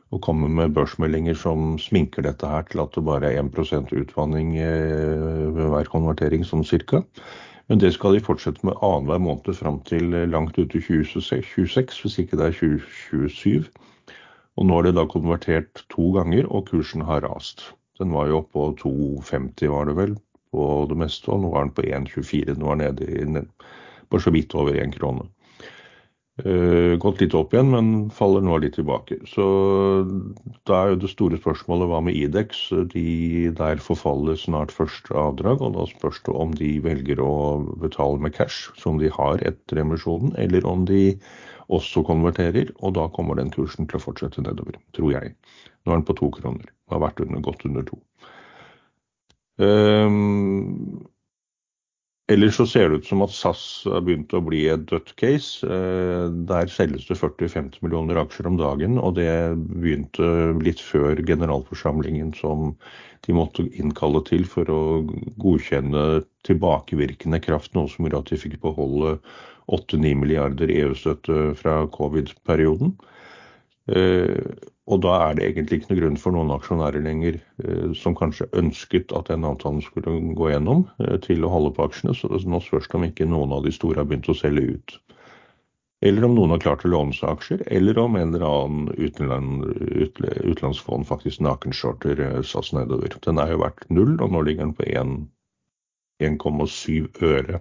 Eh, og kommer med børsmeldinger som sminker dette her til at det bare er 1 utvanning ved hver konvertering, sånn cirka. Men det skal de fortsette med annenhver måned fram til langt ut i 2026, hvis ikke det er 2027. Og nå er det da konvertert to ganger, og kursen har rast. Den var jo oppe på 2,50 var det vel på det meste, og nå er den på 1,24. Nå er den nede bare så vidt over 1 krone. Uh, gått litt opp igjen, men faller nå litt tilbake. Så da er jo det store spørsmålet hva med Idex? De der forfaller snart første avdrag, og da spørs det om de velger å betale med cash, som de har etter emisjonen, eller om de også konverterer, og da kommer den kursen til å fortsette nedover, tror jeg. Nå er den på to kroner, har vært under, godt under to. Um, Ellers så ser det ut som at SAS har begynt å bli et dødt case. Eh, der selges det 40-50 millioner aksjer om dagen, og det begynte litt før generalforsamlingen som de måtte innkalle til for å godkjenne tilbakevirkende kraft, noe som gjorde at de fikk beholde 8-9 milliarder EU-støtte fra covid-perioden. Eh, og da er det egentlig ikke noe grunn for noen aksjonærer lenger eh, som kanskje ønsket at den avtalen skulle gå gjennom, eh, til å holde på aksjene. Så nå spørs det om ikke noen av de store har begynt å selge ut. Eller om noen har klart å låne seg aksjer, eller om en eller annen utenland, utenlandsfond faktisk nakenshorter SAS nedover. Den er jo verdt null, og nå ligger den på 1,7 øre.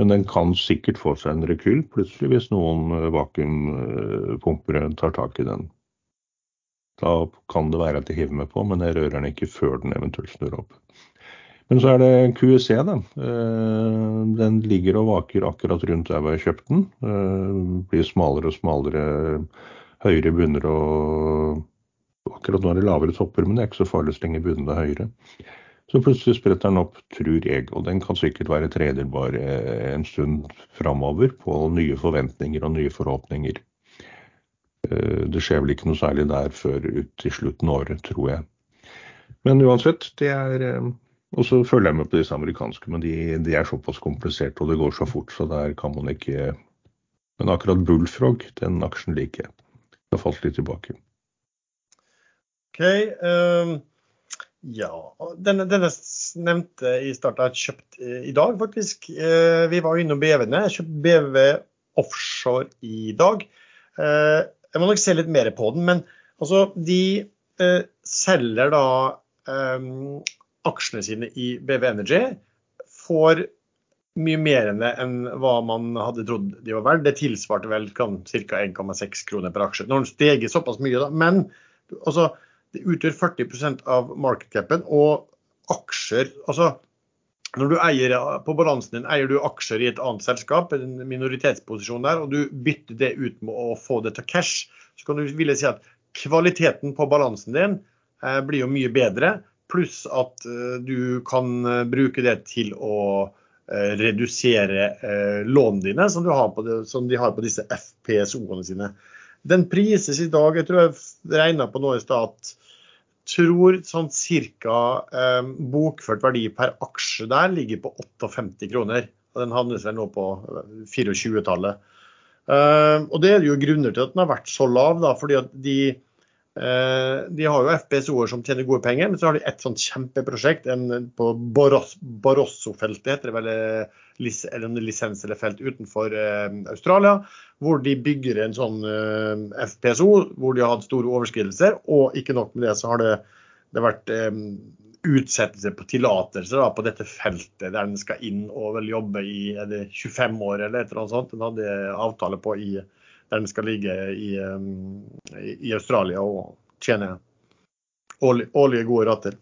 Men den kan sikkert få seg en rekyl plutselig hvis noen eh, vakuumpumpere tar tak i den. Da kan det være at jeg hiver meg på, men jeg rører den ikke før den eventuelt snur opp. Men så er det QEC, da. Eh, den ligger og vaker akkurat rundt der hvor jeg kjøpte den. Eh, blir smalere og smalere, høyere bunner og Akkurat nå er det lavere topper, men det er ikke så farlig så lenge bunnene er høyere. Så plutselig spretter den opp, tror jeg, og den kan sikkert være traderbar eh, en stund framover på nye forventninger og nye forhåpninger. Eh, det skjer vel ikke noe særlig der før ut i slutten av året, tror jeg. Men uansett, det er eh, Og så følger jeg med på disse amerikanske, men de, de er såpass kompliserte og det går så fort, så der kan man ikke Men akkurat Bullfrog, den aksjen liker jeg. Det har falt litt tilbake. Ok, um ja, denne, denne nevnte i starten er kjøpt eh, i dag, faktisk. Eh, vi var jo innom BV-ene. Jeg kjøpte BV offshore i dag. Eh, jeg må nok se litt mer på den, men altså, de selger da aksjene sine i BV Energy. Får mye mer enn hva man hadde trodd de var verdt. Det tilsvarte vel ca. 1,6 kroner per aksje. Nå har den steget såpass mye, da. Men altså, det utgjør 40% av markedcapen. Og aksjer altså når du eier på balansen din eier du aksjer i et annet selskap, en minoritetsposisjon der, og du bytter det ut med å få det til cash, så kan du ville si at kvaliteten på balansen din eh, blir jo mye bedre. Pluss at eh, du kan eh, bruke det til å eh, redusere eh, lånene dine, som, det, som, de har på disse FPSO-ene sine. Den prises i dag, jeg tror jeg regna på noe i stad, tror sånn cirka eh, bokført verdi per aksje der ligger på 58 kroner. og Den handles vel nå på 24-tallet. Eh, og det er jo grunner til at den har vært så lav. da, fordi at de, eh, de har jo FPSO-er som tjener gode penger, men så har de et sånt kjempeprosjekt en, på Barosso-feltet, heter det vel, eh, eller en lisens eller felt utenfor eh, Australia hvor de bygger en sånn eh, FPSO hvor de har hatt store overskridelser. Og ikke nok med det, så har det, det vært utsettelse på tillatelser på dette feltet der den skal inn og vel jobbe i er det 25 år eller et eller annet sånt. Den hadde avtale på i, der den skal ligge i, um, i Australia og tjene årlige gode rater.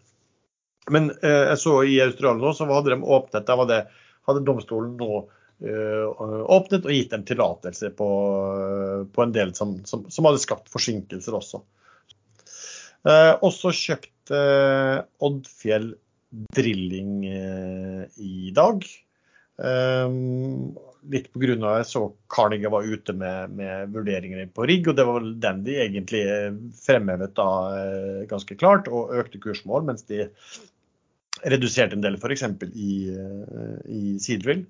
Men uh, jeg så i Australia nå, så hadde de åpnet, der hadde, hadde domstolen nå Eh, åpnet og gitt dem tillatelse på, på, en del som, som, som, hadde skapt forsinkelser også. Eh, også kjøpt eh, Oddfjell Drilling eh, i dag. Eh, litt pga. så Carnegie var ute med, med, vurderinger på rigg, og det var den de egentlig fremhevet da eh, ganske klart, og økte kursmål, mens de reduserte en del f.eks. i, i Seadrill.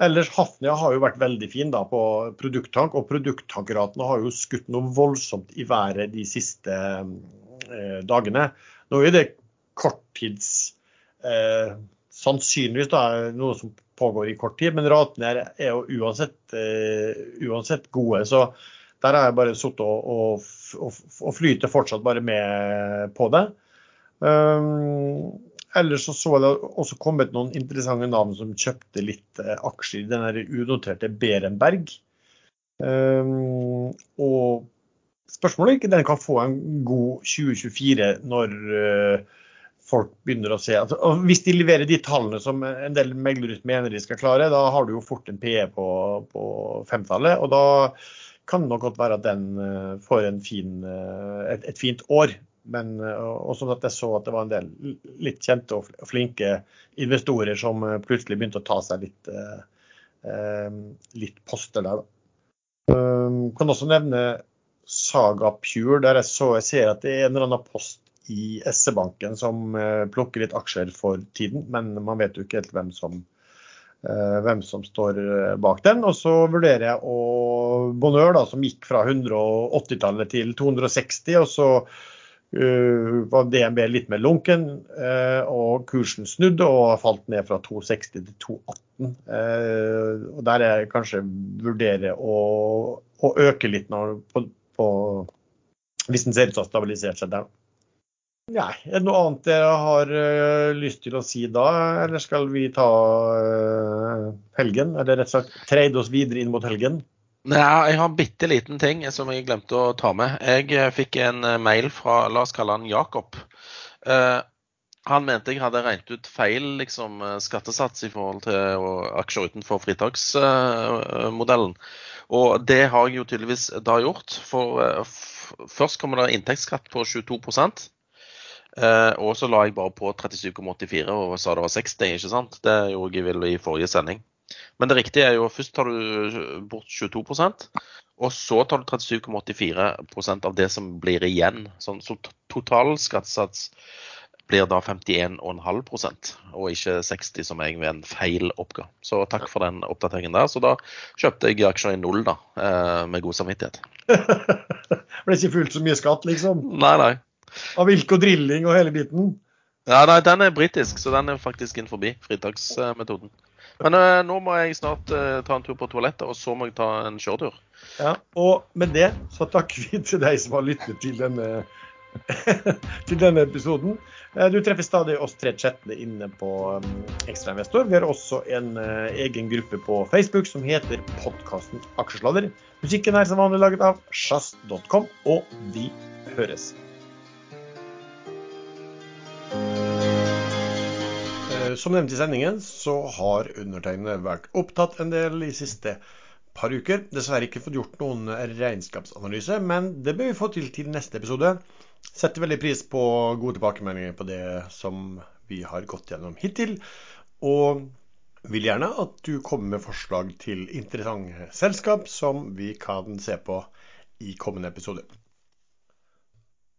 Ellers Hafnia har jo vært veldig fin da på produkttank, og produkttankratene har jo skutt noe voldsomt i været de siste eh, dagene. Nå er det korttids eh, sannsynligvis da, noe som pågår i kort tid, men ratene er, er jo uansett, uh, uansett, gode. Så der har jeg bare sittet og, og, og, flyter fortsatt bare med på det. Um, ellers så, så det også kommet noen interessante navn som kjøpte litt uh, aksjer i den unoterte Berenberg. Um, og spørsmålet er ikke den kan få en god 2024 når uh, folk begynner å se altså, og Hvis de leverer de tallene som en del meglere mener de skal klare, da har du jo fort en PE på, på femtallet. Og da kan det nok godt være at den uh, får fin, uh, et, et, fint år. Men uh, også at jeg så at det var en del litt kjente og flinke investorer som plutselig begynte å ta seg litt, litt poster der. Kan også nevne Saga Pure, der jeg så jeg ser at det er en eller annen post i SE-banken som eh, plukker litt aksjer for tiden, men man vet jo ikke helt hvem som, eh, hvem som står eh, bak den. Og så vurderer jeg å Bonheur, da, som gikk fra 180-tallet til 260, og så var DNB litt mer lunken, og kursen snudde og falt ned fra 260 til 218. Uh, og der jeg kanskje vurderer å, å øke litt på, på, hvis den ser ut til å ha stabilisert seg der. Nei, er det noe annet dere har uh, lyst til å si da, eller skal vi ta uh, helgen? Eller rett og slett treide oss videre inn mot helgen? Nei, jeg har en bitte liten ting som jeg glemte å ta med. Jeg uh, fikk en mail fra, la oss kalle han Jakob. han mente jeg hadde regnet ut feil liksom, skattesats i forhold til aksjer utenfor fritaksmodellen. Og det har jeg jo tydeligvis da gjort. For først kommer det inntektsskatt på 22 Eh, og så la jeg bare på 37,84 og sa det var 60, ikke sant. Det gjorde jeg vel i forrige sending. Men det riktige er jo først tar du bort 22% og så tar du 37,84% av det som blir igjen. Sånn, så total skattesats blir da 51,5% og ikke 60 som jeg ved en feil oppga. Så takk for den oppdateringen der. Så da kjøpte jeg aksjer i null, da, eh, med god samvittighet. det ble ikke fullt så mye skatt, liksom? Nei, nei. Av vilk og drilling og hele biten? Ja, nei, den er britisk, så den er faktisk inn forbi fritaksmetoden. Men uh, nå må jeg snart uh, ta en tur på toalettet, og så må jeg ta en kjøretur. Ja, Og med det så takker vi til deg som har lyttet til denne, til denne episoden. Uh, du treffer stadig oss tre chattene inne på um, Ekstrainvestor. Vi har også en egen gruppe på Facebook som heter podkasten Aksjesladder. Musikken er som vanlig laget av sjazz.com, og vi høres. Som nevnt i sendingen, så har undertegnede vært opptatt en del i siste par uker. Dessverre ikke fått gjort noen regnskapsanalyse, men det bør vi få til til neste episode. Setter veldig pris på gode tilbakemeldinger på det som vi har gått gjennom hittil. Og vil gjerne at du kommer med forslag til interessante selskap som vi kan se på i kommende episode.